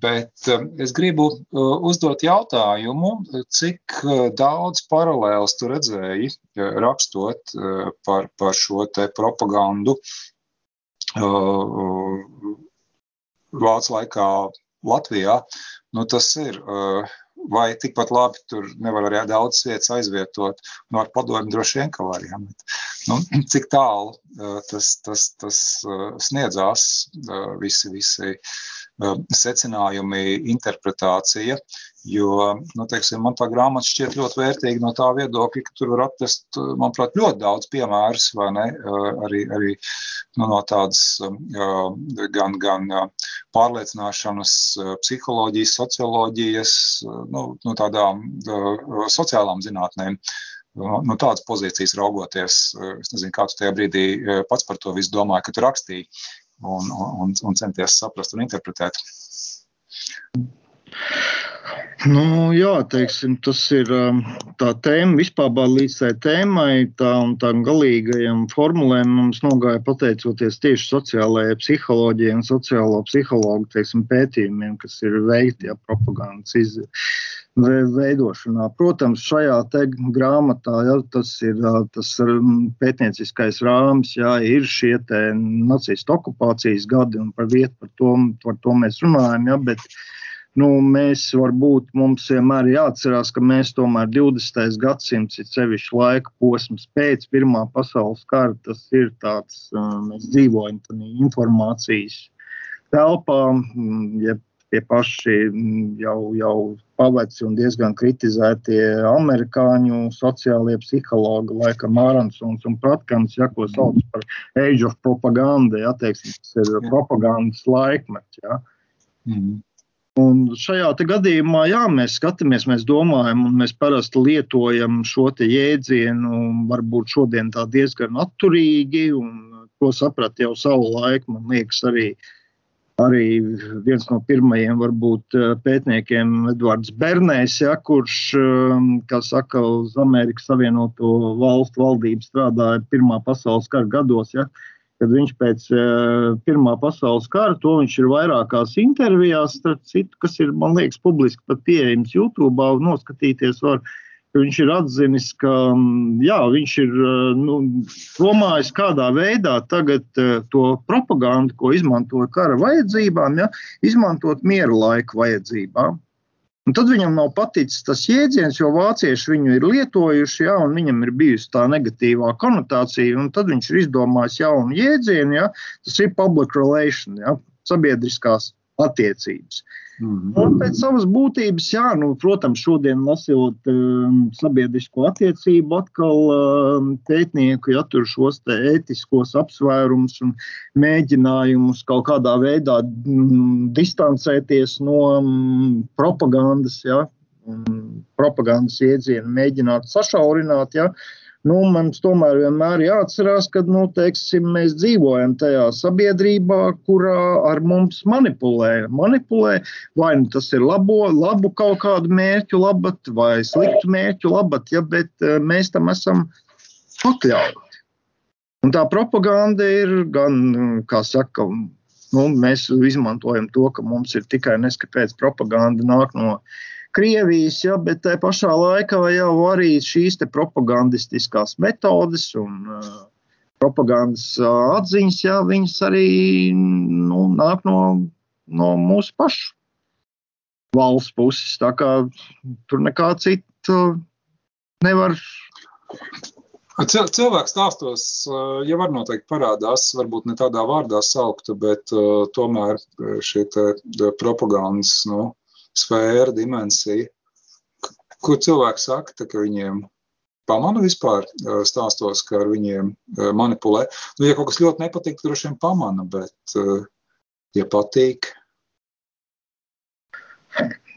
S3: Bet es gribu uzdot jautājumu, cik daudz paralēlus tu redzēji, rakstot par, par šo te propagandu Vācu laikā Latvijā. Nu, tas ir vai tikpat labi tur nevar arī daudz vietas aizvietot. Nu, ar padomu droši vien, ka var. Ja, bet, nu, cik tālu tas, tas, tas sniedzās, visi, visi secinājumi, interpretācija. Jo, nu, teiksim, man tā grāmata šķiet ļoti vērtīga no tā viedokļa, ka tur var atrast, manuprāt, ļoti daudz piemērus, vai ne? Arī, arī nu, no tādas gan, gan pārliecināšanas, psiholoģijas, socioloģijas, nu, no tādām sociālām zinātnēm. No tādas pozīcijas raugoties, es nezinu, kā tu tajā brīdī pats par to visu domāji, kad tu rakstīji un, un, un centies saprast un interpretēt.
S4: Nu, jā, teiksim, tas ir um, tā tēma, vispār līdz tai tēmai, tā un tā galīgajam formulējumam mums nogāja pateicoties tieši sociālajai psiholoģijai un sociālo psihologu teiksim, pētījumiem, kas ir veikti ja, propagandas iz, veidošanā. Protams, šajā grāmatā ja, tas ir tas pētnieciskais rāmis, ja, ir šie nacistu okupācijas gadi, un par vietu par to, par to mēs runājam. Ja, bet, nu, mēs varbūt mums vienmēr jāatcerās, ka mēs tomēr 20. gadsimts ir sevišķi laika posms pēc Pirmā pasaules kara. Tas ir tāds, mēs dzīvojam tādā informācijas telpā, ja tie paši jau, jau paveci un diezgan kritizētie amerikāņu sociālie psihologi, laikam Āronsons un Pratkans, ja, ko sauc par age of propaganda, ja, teiksim, tas ir propagandas laikmets. Ja. Mm. Un šajā gadījumā, jā, mēs skatāmies, mēs domājam, un mēs parasti lietojam šo jēdzienu, varbūt šodien tā diezgan atturīgi, un to saprat jau savu laiku. Man liekas, arī, arī viens no pirmajiem varbūt pētniekiem, Edvards Bernēs, ja, kurš, saka, uz Amerikas Savienoto Valstu valdību strādāja Pirmā pasaules kara gados. Ja, kad viņš pēc uh, Pirmā pasaules kara, to viņš ir vairākās intervijās, citu, kas ir, man liekas, publiski pat pieejams YouTube, noskatīties var. Viņš ir atzinis, ka jā, viņš ir nu, domājis, kādā veidā tagad to propagandu, ko izmantoja kara vajadzībām, ja, izmantot miera laika vajadzībām. Un tad viņam nav paticis tas jēdziens, jo vācieši viņu ir lietojuši, ja, un viņam ir bijusi tā negatīvā konotācija. Tad viņš ir izdomājis jaunu jēdzienu, ja, tas ir public relation, ja, sabiedriskās attiecības. Mm -hmm. Un pēc savas būtības, jā, nu, protams, šodien lasot um, sabiedrisko attiecību, atkal um, pētnieku, ja tur šos ētiskos apsvērumus un mēģinājumus kaut kādā veidā mm, distancēties no mm, propagandas, ja, propagandas iedzienu, mēģināt sašaurināt. Ja, uh, Nu, mums tomēr vienmēr jāatcerās, ka nu, teiksim, mēs dzīvojam tajā sabiedrībā, kurā ar mums manipulē. manipulē vai nu tas ir labo, labu kaut kādu mērķu labad, vai sliktu mērķu labad, ja, bet eh, mēs tam esam pakļauti. Un tā propaganda ir gan, kā saka, nu, mēs izmantojam to, ka mums ir tikai neskapēc propaganda nāk no Krievijas, ja, bet tajā pašā laikā jau arī šīs propagandistiskās metodes un uh, propagandas uh, atziņas, ja, viņas arī nu, nāk no, no mūsu pašu valsts puses. Tā kā tur nekā citu nevar.
S3: Cilvēks stāstos, jau var noteikti parādās, varbūt ne tādā vārdā saukta, bet uh, tomēr šie propagandas nu, sfēra, dimensija, kur cilvēki saka, ka viņiem pamana vispār stāstos, ka ar viņiem manipulē. Nu, ja kaut kas ļoti nepatīk, droši vien pamana, bet, ja patīk.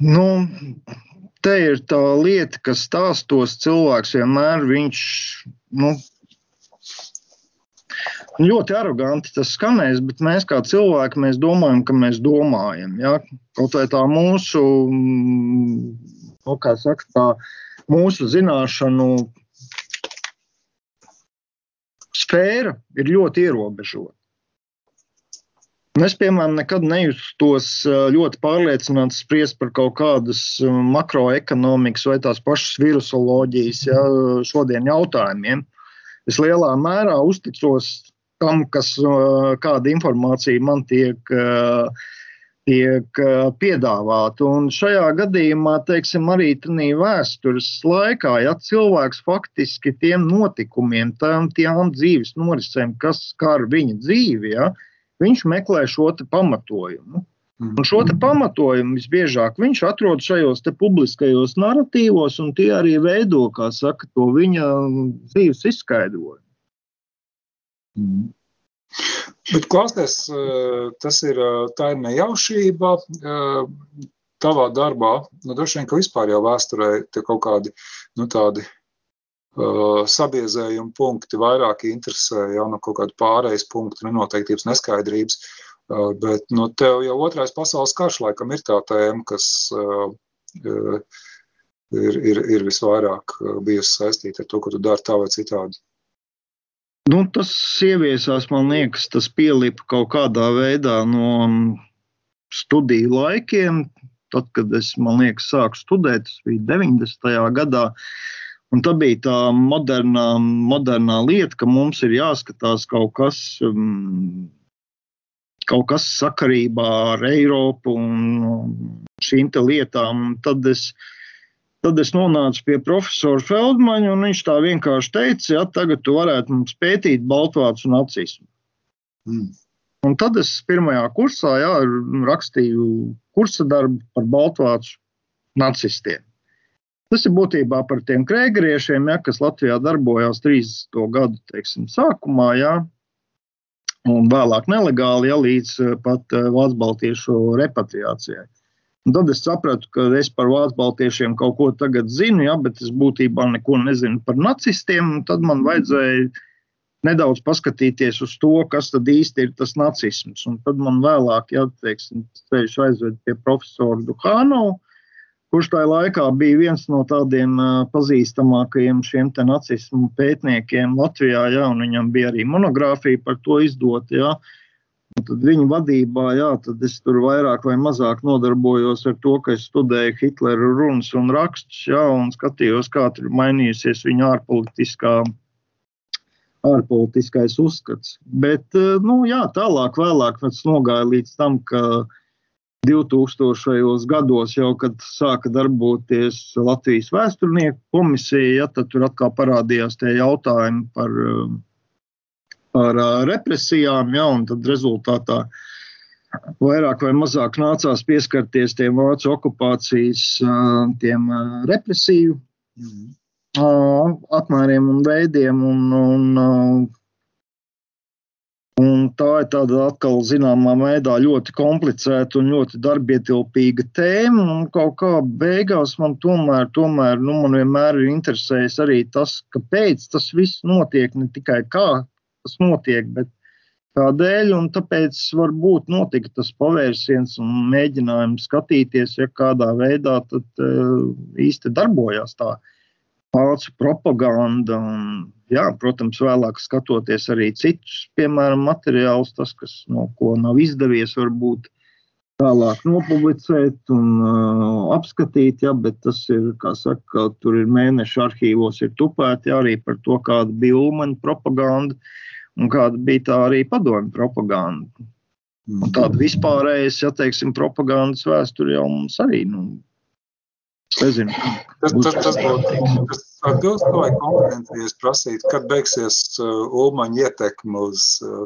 S4: Nu, te ir tā lieta, ka stāstos cilvēks vienmēr viņš, nu, ļoti aroganti tas skanēs, bet mēs kā cilvēki mēs domājam, ka mēs domājam. Ja? Kaut vai tā mūsu, nu, saka, tā mūsu zināšanu sfēra ir ļoti ierobežota. Es, piemēram, nekad nejustos ļoti pārliecināts spriest par kaut kādas makroekonomikas vai tās pašas virusoloģijas ja, šodien jautājumiem. Es lielā mērā uzticos tam, kas, kāda informācija man tiek tiek piedāvāta. Un šajā gadījumā, teiksim, arī tādā vēstures laikā, ja cilvēks faktiski tiem notikumiem, tām, tām dzīves norisēm, kas skar viņa dzīvi, ja, viņš meklē šo pamatojumu. Mm. Un šo pamatojumu visbiežāk viņš atrod šajos publiskajos narratīvos, un tie arī veido, saka, to viņa dzīves izskaidrojumu.
S3: Mm. Bet klausies, eh, tas ir, eh, tā ir nejaušība eh, tavā darbā. Nu, droši vien, ka vispār jau vēsturē tie kaut kādi nu, tādi uh, sabiezējumi punkti vairāk interesē, jau no nu, kaut kāda pārējais punkta, nenoteiktības, neskaidrības. Uh, bet nu, tev jau otrais pasaules karš laikam ir tā tēma, kas uh, ir, ir, ir visvairāk bijusi saistīta ar to, ko tu dari tā vai citādi.
S4: Nu, tas ieviesās, man liekas, tas pielipa kaut kādā veidā no studiju laikiem. Tad, kad es, man liekas, sāku studēt, tas bija 90. gadā. Un tā bija tā modernā, modernā lieta, ka mums ir jāskatās kaut kas, um, kaut kas sakarībā ar Eiropu un šīm lietām. Un tad es Tad es nonācu pie profesora Feldmaņa, un viņš tā vienkārši teica, ja tagad tu varētu mums pētīt Baltvācu nacismu. Mm. Un tad es pirmajā kursā jā, rakstīju kursa darbu par Baltvācu nacistiem. Tas ir būtībā par tiem krēgriešiem, ja, kas Latvijā darbojās 30. gadu teiksim, sākumā, ja, un vēlāk nelegāli, ja, līdz pat eh, Vācu Baltiešu repatriācijai. Un tad es sapratu, ka es par vācu baltiešiem kaut ko tagad zinu, ja, bet es būtībā neko nezinu par nacistiem. Tad man vajadzēja nedaudz paskatīties uz to, kas tad īsti ir tas nacisms. Un tad man vēlāk, ja teiksim, ceļš aizved pie profesora Duhānova, kurš tajā laikā bija viens no tādiem pazīstamākajiem šiem nacismu pētniekiem Latvijā, ja, un viņam bija arī monogrāfija par to izdota. Ja. Un tad viņa vadībā, jā, tad es tur vairāk vai mazāk nodarbojos ar to, ka es studēju Hitlera runas un rakstus, jā, un skatījos, kā tur mainījusies viņa ārpolitiskā, ārpolitiskais uzskats. Bet, nu, jā, tālāk, vēlāk tas nogāja līdz tam, ka 2000. gados, jau kad sāka darboties Latvijas vēsturnieku komisija, ja, tad tur atkal parādījās tie jautājumi par uh, ar represijām, ja, un tad rezultātā vairāk vai mazāk nācās pieskarties tiem vācu okupācijas tiem represiju apmēriem un veidiem. Un, un, un tā ir tāda atkal zināmā veidā ļoti komplicēta un ļoti darbietilpīga tēma. Un kaut kā beigās man tomēr, tomēr nu, man vienmēr ir interesējis arī tas, kāpēc tas viss notiek, ne tikai kā tas notiek. Bet Tādēļ, un tāpēc varbūt notika tas pavērsiens un mēģinājums skatīties, ja kādā veidā tad, uh, īsti darbojās tā vācu propaganda. Un, jā, protams, vēlāk skatoties arī citus, piemēram, materiālus, tas, kas, no ko nav izdevies varbūt tālāk nopublicēt un uh, apskatīt, ja, bet tas ir, kā saka, tur ir mēneši arhīvos ir tupēti arī par to, kāda bija Ulmaņa propaganda. Uh, un kāda bija tā arī padomju propaganda. Un tāda vispārējais, ja teiksim, propagandas vēsture jau mums arī. Nu, Nezinu,
S3: tas, tas, tas būtu tas atbilst tavai kompetencijai prasīt, kad beigsies uh, Ulmaņa ietekme uz uh,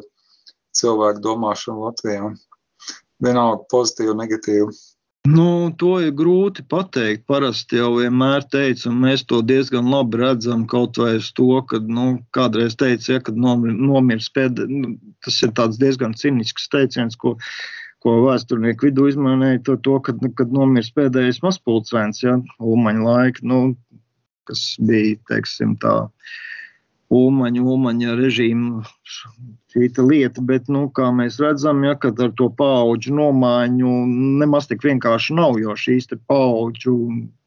S3: cilvēku domāšanu Latvijā. Vienalga pozitīva, negatīva.
S4: Nu, to ir grūti pateikt. Parasti jau vienmēr teicu, un mēs to diezgan labi redzam kaut vai uz to, ka nu, kādreiz teica, ja, kad nomir, nomirs pēdējais. Nu, tas ir diezgan cinisks teiciens, ko, ko vēsturnieku vidū izmanīja, to, to kad, kad nomirs pēdējais mazpulcēns, ja, Ulmaņa laika, nu, kas bija, teiksim, tā Umaņa, Umaņa režīma šī lieta, bet, nu, kā mēs redzam, ja, ar to paudžu nomaiņu nemaz tik vienkārši nav, jo šīs paudžu,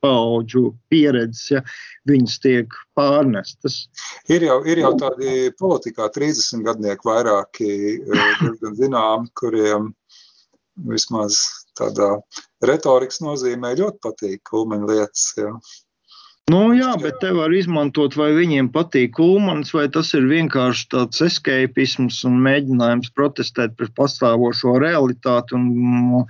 S4: paudžu pieredzes, ja, viņas tiek pārnestas.
S3: Ir jau, ir jau tādi politikā 30 gadnieki vairāki, eh, diezgan zinām, kuriem vismaz tādā retorikas nozīmē ļoti patīk Umaņa lietas, ja.
S4: Nu, jā, bet te var izmantot, vai viņiem patīk Ulmans, vai tas ir vienkārši tāds escapisms un mēģinājums protestēt pret pastāvošo realitāti. Un,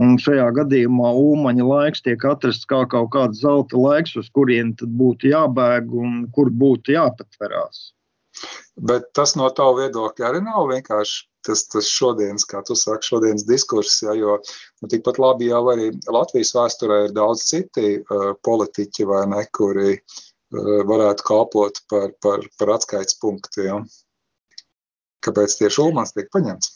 S4: un šajā gadījumā Ulmaņa laiks tiek atrasts kā kaut kāds zelta laiks, uz kurien tad būtu jābēg un kur būtu jāpatverās.
S3: Bet tas no tava viedokļa arī nav vienkārši tas, tas šodienas, kā tu saki, šodienas diskurss, ja, jo nu, tikpat labi jau arī Latvijas vēsturē ir daudz citi uh, politiķi vai ne, kuri uh, varētu kalpot par, par, par atskaites punktu. Ja. Kāpēc tieši Ulmans tiek paņemts?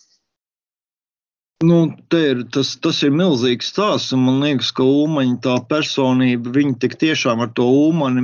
S4: Nu, ir, tas, tas ir milzīgs stāsts. Man liekas, ka Umaņa tā personība, viņa tik tiešām ar to Umani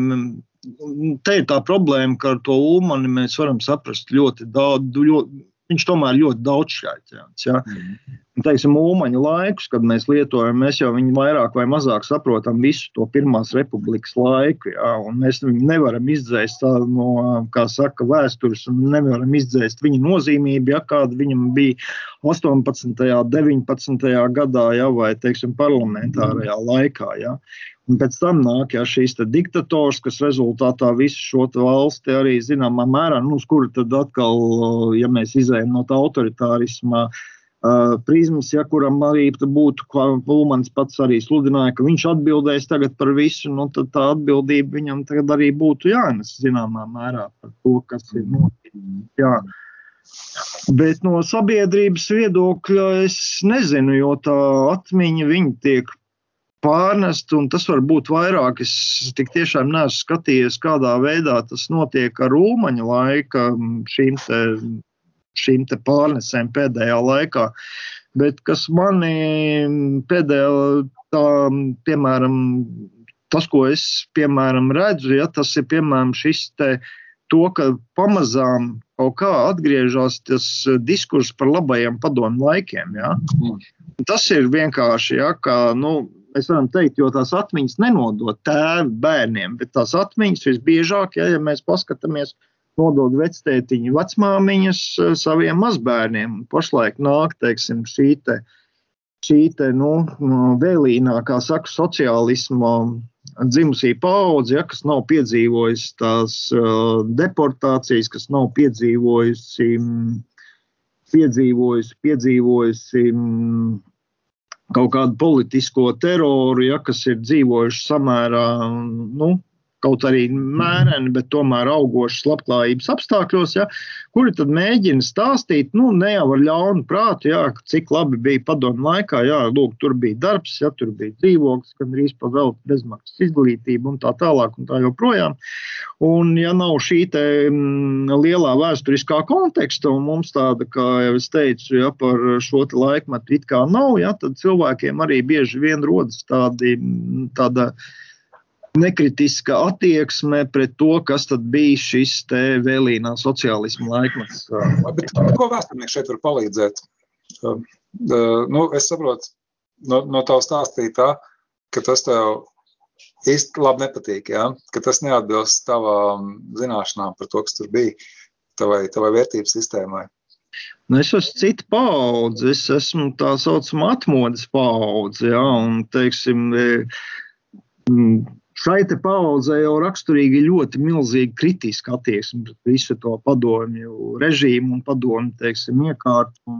S4: te ir tā problēma, ka ar to ulmani mēs varam saprast ļoti daudz. Ļoti, viņš tomēr ļoti daudzšķaitņāts. Ja? Mm. Teiksim, mūmaņa laikus, kad mēs lietojam, mēs jau viņu vairāk vai mazāk saprotam visu to Pirmās republikas laiku. Ja? Mēs viņu nevaram izdzēst no, kā saka, vēstures, un nevaram izdzēst viņa nozīmību, ja kāda viņam bija 18. un 19. gadā, ja? vai, teiksim, parlamentārajā laikā. Ja? Un pēc tam nāk ja, šīs diktators, kas rezultātā visu šo valsti arī zināmā mērā, nu, uz kuru tad atkal, ja mēs izējām no tā autoritārisma uh, prizmas, ja kuram arī būtu, kā Pulmans pats arī sludināja, ka viņš atbildēs tagad par visu, nu, tad tā atbildība viņam tagad arī būtu jānes zināmā mērā par to, kas ir noticis. Jā. Bet no sabiedrības viedokļa es nezinu, jo tā atmiņa tiek pārnest, un tas var būt vairāk. Es tik tiešām neesmu skatījies, kādā veidā tas notiek ar Ulmaņa laika šīm, te, šīm te pārnesēm pēdējā laikā. Bet kas manī pēdējā, tā, piemēram, tas, ko es piemēram redzu, ja, tas ir piemēram šis te. To, ka pamazām kaut kā atgriežas tas diskurss par labajiem padomu laikiem. Ja? Mm. Tas ir vienkārši, ja, ka nu, mēs varam teikt, jo tās atmiņas nenodod tēvi bērniem, bet tās atmiņas visbiežāk, ja, ja mēs paskatāmies, nodod vectētiņu, vecmāmiņas eh, saviem mazbērniem. Pašlaik nāk, teiksim, šī te, šī te, nu, vēlīnā, kā saka, sociālisma dzimusī paudze, ja, kas nav piedzīvojusi tās uh, deportācijas, kas nav piedzīvojusi, piedzīvojusi, piedzīvojusi kaut kādu politisko teroru, ja, kas ir dzīvojuši samērā nu, kaut arī mēreni, bet tomēr augošas labklājības apstākļos, ja, kuri tad mēģina stāstīt, nu, ne jau ar ļaunu prātu, ja, cik labi bija padomu laikā, ja, lūk, tur bija darbs, ja, tur bija dzīvoklis, gan arī pavēlta bezmaksas izglītība un tā tālāk un tā joprojām. Un, ja nav šī te m, mm, lielā vēsturiskā konteksta, un mums tāda, kā jau es teicu, ja, par šo laikmetu it kā nav, ja, tad cilvēkiem arī bieži vien rodas tādi, tāda, nekritiska attieksme pret to, kas bija šis vēlīnā sociālisma laikmets.
S3: Bet, ko vēsturnieks šeit var palīdzēt? Uh, nu, es saprotu no, no tā stāstītā, ka tas tev īsti labi nepatīk, ja? ka tas neatbilst tavām zināšanām par to, kas tur bija, tavai, tavai vērtības sistēmai.
S4: Nu, es esmu cita paudze, es esmu tā saucamā atmodas paudze. Ja, un, teiksim, Šai paudzei jau raksturīgi ļoti milzīga kritiska attieksme pret visu to padomju režīmu un padomju teiksim, iekārtu.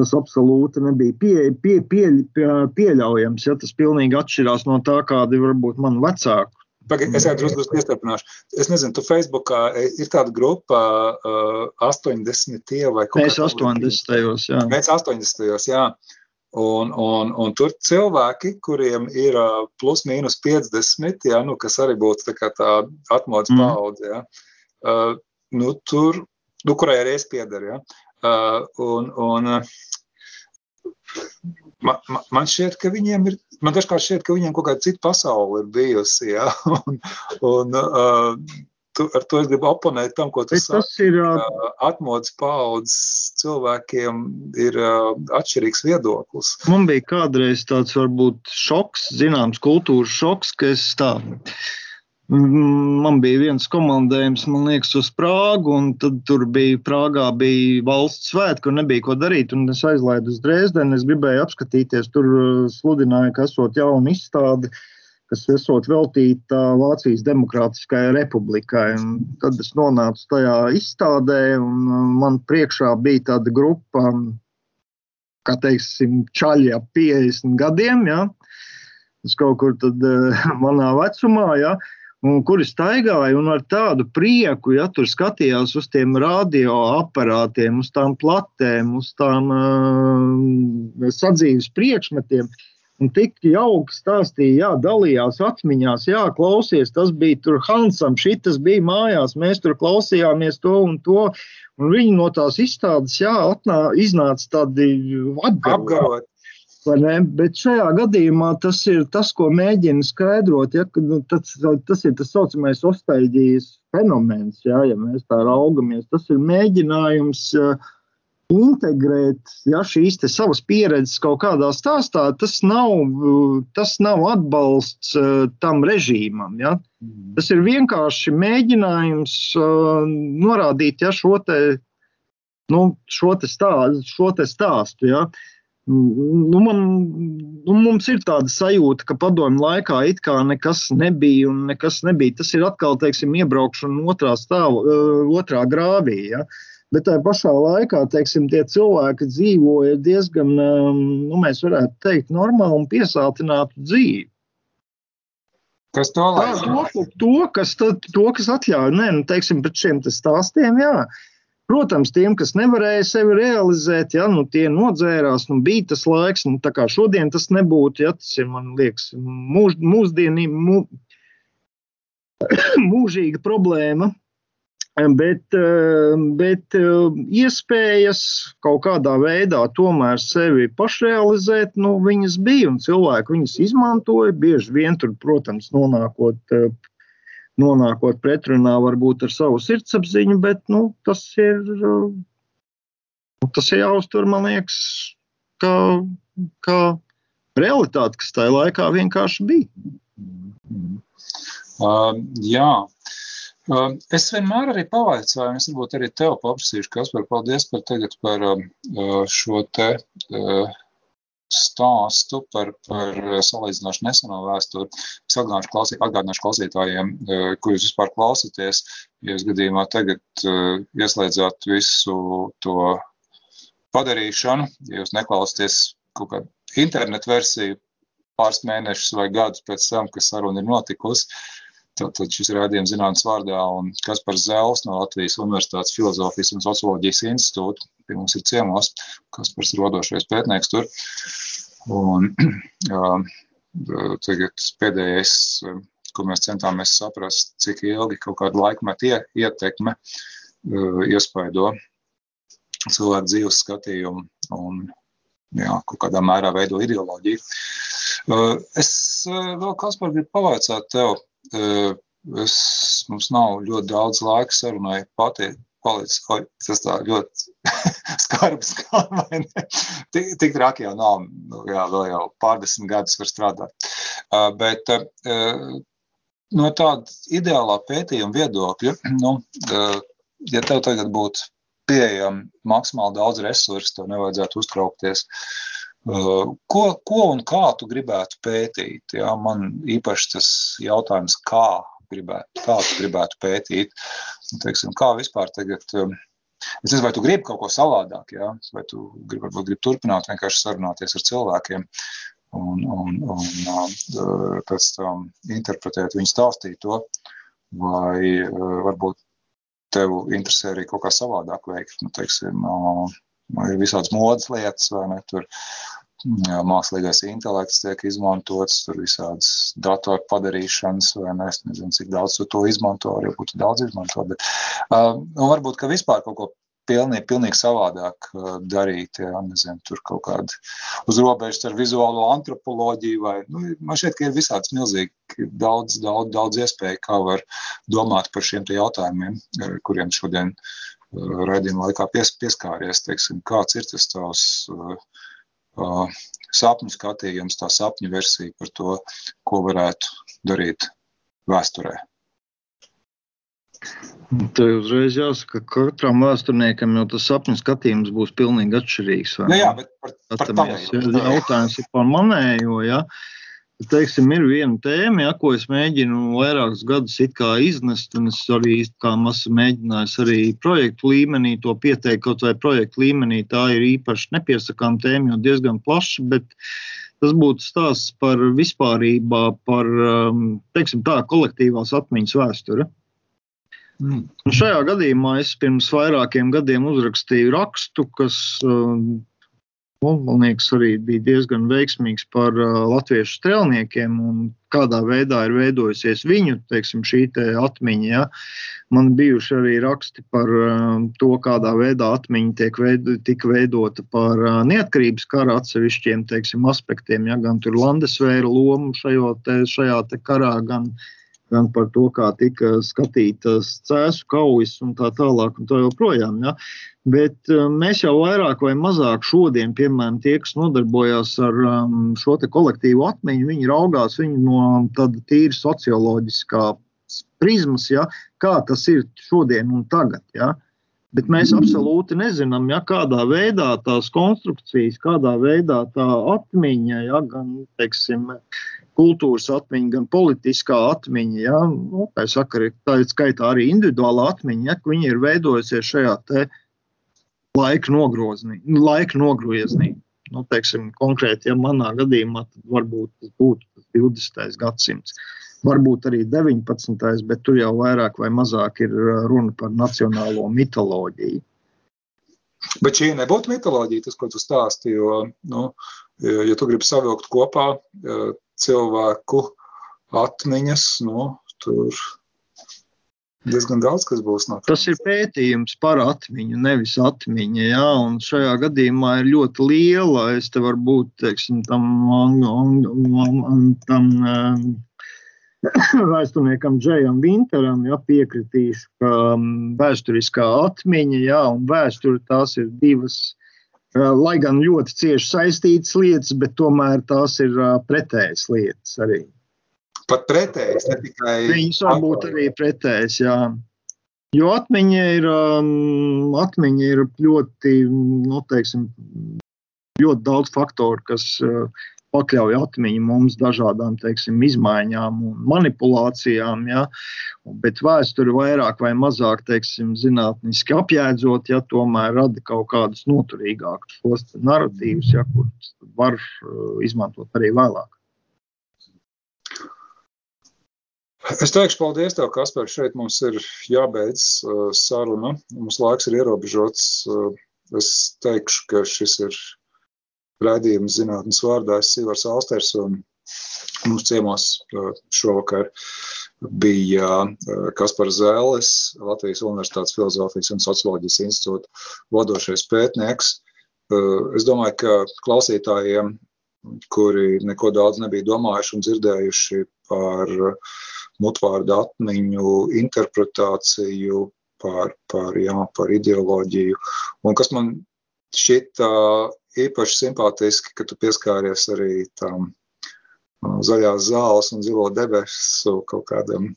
S4: Tas absolūti nebija pie, pie, pie, pie, pieļaujams. Ja, tas pilnīgi atšķirās no tā, kādi varbūt mani vecāki.
S3: Pagaid, es jau drusku iestarpināšu. Es nezinu, tu Facebookā ir tāda grupa uh, 80. vai kaut
S4: tāda. Mēs 80. jā.
S3: Mēs 80. jā. Un, un, un tur cilvēki, kuriem ir plus mīnus 50, ja, nu, kas arī būtu tā, tā atmodas mm. paudze, ja, uh, nu, tur, nu, kurai arī es piedaru. Ja, uh, un, un, man, man šķiet, ka viņiem ir, man dažkārt šķiet, ka viņiem kaut kāda cita pasaule ir bijusi. Ja, un, un, uh, tu, ar to es gribu oponēt tam, ko tu
S4: Bet tas
S3: saki.
S4: ir.
S3: Uh, Atmodas paudzes cilvēkiem ir uh, atšķirīgs viedoklis.
S4: Man bija kādreiz tāds varbūt šoks, zināms, kultūras šoks, ka es tā. Man bija viens komandējums, man liekas, uz Prāgu, un tad tur bija Prāgā bija valsts svētki, un nebija ko darīt. Un es aizlaidu uz Dresdeni, es gribēju apskatīties, tur uh, sludināja, ka esot jauna izstāde, kas esot veltīta Vācijas Demokrātiskajai republikai. Un tad es nonācu tajā izstādē, un uh, man priekšā bija tāda grupa, kā teiksim, čaļi ap 50 gadiem, ja? tas kaut kur tad eh, manā vecumā, ja? un kuri staigāja un ar tādu prieku, ja tur skatījās uz tiem radioaparātiem, uz tām platēm, uz tām uh, sadzīves priekšmetiem. Un tik jauki stāstīja, jā, dalījās atmiņās, jā, klausies, tas bija tur Hansam, šitas bija mājās, mēs tur klausījāmies to un to. Un viņi no tās izstādes, jā, atnā, iznāca tādi apgaroti. Bet šajā gadījumā tas ir tas, ko mēģina skaidrot. Ja, nu, tas, tas ir tas saucamais ostaļģijas fenomens, ja, ja mēs tā raugamies. Tas ir mēģinājums uh, integrēt ja, šīs savas pieredzes kaut kādā stāstā. Tas nav, uh, tas nav atbalsts uh, tam režīmam. Ja. Tas ir vienkārši mēģinājums uh, norādīt ja, šo, te, nu, šo, te stā, šo te stāstu. Ja. Nu, man, nu, mums ir tāda sajūta, ka padomju laikā it kā nekas nebija un nekas nebija. Tas ir atkal, teiksim, iebraukšana otrā stāvā, otrā grāvī. Ja? Bet tajā pašā laikā, teiksim, tie cilvēki dzīvoja diezgan, nu, mēs varētu teikt, normālu un piesātinātu dzīvi.
S3: Kas to
S4: Tā,
S3: lai?
S4: to, to, kas, to, kas atļauj, nē, nu, teiksim, pret šiem stāstiem, jā. Protams, tiem, kas nevarēja sevi realizēt, ja, nu, tie nodzērās, nu, bija tas laiks, nu, tā kā šodien tas nebūtu, ja, tas ir, man liekas, mūž, mūsdienī, mū, mūžīga problēma. Bet, bet iespējas kaut kādā veidā tomēr sevi pašrealizēt, nu, viņas bija un cilvēki viņas izmantoja. Bieži vien tur, protams, nonākot, nonākot pretrunā varbūt ar savu sirdsapziņu, bet nu, tas, ir, tas ir jāuztver, man liekas, kā, kā realitāte, kas tajā laikā vienkārši bija.
S3: Uh, jā. Uh, es vienmēr arī pavaicāju, un es varbūt arī tev paprasīšu, kas par paldies par tagad par um, uh, šo te uh, stāstu par, par salīdzinoši neseno vēsturi. Es atgādināšu, klausī, atgādināšu klausītājiem, uh, ko jūs vispār klausāties. Ja jūs gadījumā tagad uh, ieslēdzāt visu to padarīšanu, ja jūs neklausāties kaut kādu internetu versiju pāris mēnešus vai gadus pēc tam, kad saruna ir notikusi, Tātad šis rādījums zinātnes vārdā un Kaspars Zēls no Latvijas Universitātes Filozofijas un Socioloģijas institūta pie mums ir ciemos. Kaspars ir vadošais pētnieks tur. Un uh, tagad pēdējais, ko mēs centāmies saprast, cik ilgi kaut kādu laikmetu ietekme uh, iespaido cilvēku dzīves skatījumu un jā, kaut kādā mērā veido ideoloģiju. Uh, es uh, vēl, Kaspar, gribu pavaicāt tev, Es, mums nav ļoti daudz laika sarunai pati. Palicis, oi, tas tā ļoti skarbs, kā vai ne? Tik, tik traki jau nav, nu, jā, vēl jau pārdesmit gadus var strādāt. Uh, bet uh, no tāda ideālā pētījuma viedokļa, nu, uh, ja tev tagad būtu pieejami maksimāli daudz resursu, tev nevajadzētu uztraukties. Uh, ko, ko un kā tu gribētu pētīt? Jā, man īpaši tas jautājums, kā gribētu, kā tu gribētu pētīt, teiksim, kā vispār tagad. Um, es nezinu, vai tu gribi kaut ko savādāk, jā? vai tu gribi, varbūt gribi turpināt vienkārši sarunāties ar cilvēkiem un, un, un uh, pēc tam interpretēt viņu stāstīto, vai varbūt tev interesē arī kaut kā savādāk veikt, nu, teiksim, ir visādas modes lietas, vai ne, tur mākslīgais intelekts tiek izmantots, tur visādas datoru padarīšanas, vai ne, es nezinu, cik daudz to izmanto, arī būtu daudz izmanto, bet uh, varbūt, ka vispār kaut ko pilnīgi, pilnīgi savādāk uh, darīt. Jā, nezinu, tur kaut kāda uz robežas ar vizuālo antropoloģiju. Vai, nu, man šķiet, ka ir visāds milzīgi daudz, daudz, daudz iespēju, kā var domāt par šiem jautājumiem, ar kuriem šodien raidījuma laikā pies, pieskāries. Teiksim, kāds ir tas tavs uh, uh, sapņu skatījums, tā sapņu versija par to, ko varētu darīt vēsturē?
S4: Te uzreiz jāsaka, ka katram vēsturniekam jau tas sapņu skatījums būs pilnīgi atšķirīgs.
S3: Jā, jā, bet par, par tavēju.
S4: Jautājums ir par manējo, ja. Teiksim, ir viena tēma, ja, ko es mēģinu vairākus gadus iznest, un es arī esmu mēģinājis arī projektu līmenī to pieteikt, kaut vai projektu līmenī. Tā ir īpaši nepiesakām tēma, jo diezgan plaša, bet tas būtu stāsts par vispārībā, par um, teiksim, tā, kolektīvās atmiņas vēsturi. Mm. Un šajā gadījumā es pirms vairākiem gadiem uzrakstīju rakstu, kas um, nu, man liekas, arī bija diezgan veiksmīgs par uh, latviešu strēlniekiem un kādā veidā ir veidojusies viņu teiksim, šī te atmiņa. Ja. Man bijuši arī raksti par um, to, kādā veidā atmiņa tiek veido, veidota par uh, neatkarības kara atsevišķiem teiksim, aspektiem, ja, gan Landesvēra lomu šajā, te, šajā te karā, gan uh, gan par to, kā tika skatītas cēsu kaujas un tā tālāk un tā joprojām. Ja. Bet um, mēs jau vairāk vai mazāk šodien, piemēram, tie, kas nodarbojās ar um, šo kolektīvu atmiņu, viņi raugās viņu no tāda tīra socioloģiskā prizmas, ja, kā tas ir šodien un tagad. Ja. Bet mēs absolūti nezinām, ja, kādā veidā tās konstrukcijas, kādā veidā tā atmiņa, ja, gan teiksim, kultūras atmiņa, gan politiskā atmiņa, ja, nu, tā, saka, tā ir skaitā arī individuāla atmiņa, ja, ka viņi ir veidojusies šajā laika nogriezienī. Laika nogriezienī. Nu, teiksim, konkrēti, ja manā gadījumā varbūt tas būtu 20. gadsimts, varbūt arī 19. bet tur jau vairāk vai mazāk ir runa par nacionālo mitoloģiju.
S3: Bet šī nebūtu mitoloģija, tas, ko tu stāstīji. Jo, nu, ja tu gribi savilkt kopā cilvēku atmiņas, nu, tur diezgan daudz kas būs. No
S4: Tas ir pētījums par atmiņu, nevis atmiņa. Jā, un šajā gadījumā ir ļoti liela. Es te varbūt teiksim, tam, tam vēsturniekam Džejam Vinteram ja, piekritīšu, ka vēsturiskā atmiņa jā, un vēsture tās ir divas lai gan ļoti cieši saistītas lietas, bet tomēr tās ir pretējas lietas arī.
S3: Pat pretējas, ne tikai.
S4: Viņas var būt arī pretējas, jā. Jo atmiņa ir, um, atmiņa ir ļoti, nu, teiksim, ļoti daudz faktoru, kas uh, pakļauj atmiņu mums dažādām teiksim, izmaiņām un manipulācijām. Ja? Bet vēsture vairāk vai mazāk teiksim, zinātniski apjēdzot, ja tomēr rada kaut kādus noturīgākus narratīvus, ja, kurus var uh, izmantot arī vēlāk.
S3: Es teikšu, paldies, tev, Kaspar. Šeit mums ir jābeidz uh, saruna. Mums laiks ir ierobežots. Uh, es teikšu, ka šis ir raidījuma zinātnes vārdā. Es esmu Ivars Alsters un mums ciemos šovakar bija Kaspars Zēles, Latvijas Universitātes Filozofijas un Socioloģijas institūta vadošais pētnieks. Es domāju, ka klausītājiem, kuri neko daudz nebija domājuši un dzirdējuši par mutvārdu atmiņu, interpretāciju, par, par, jā, par ideoloģiju, un kas man šķita īpaši simpātiski, ka tu pieskāries arī tam zaļās zāles un zilo debesu kaut kādam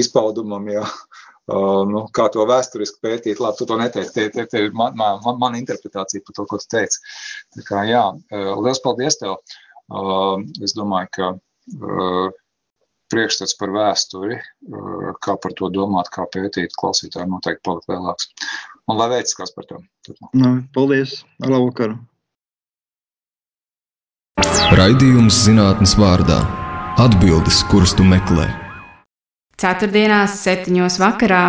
S3: izpaudumam, jā. Nu, kā to vēsturiski pētīt, labi, tu to neteici, tie, tie, tie ir man, man, man, man interpretācija par to, ko tu teici. Tā kā, jā, liels paldies tev. Es domāju, ka priekšstats par vēsturi, kā par to domāt, kā pētīt, klausītājiem noteikti palikt lielāks. Un lai veicas kāds par to.
S4: Nu, paldies! Labvakar!
S1: Raidījums zinātnes vārdā - atbildes, kuras tu meklē.
S2: Ceturtdienās, septiņos vakarā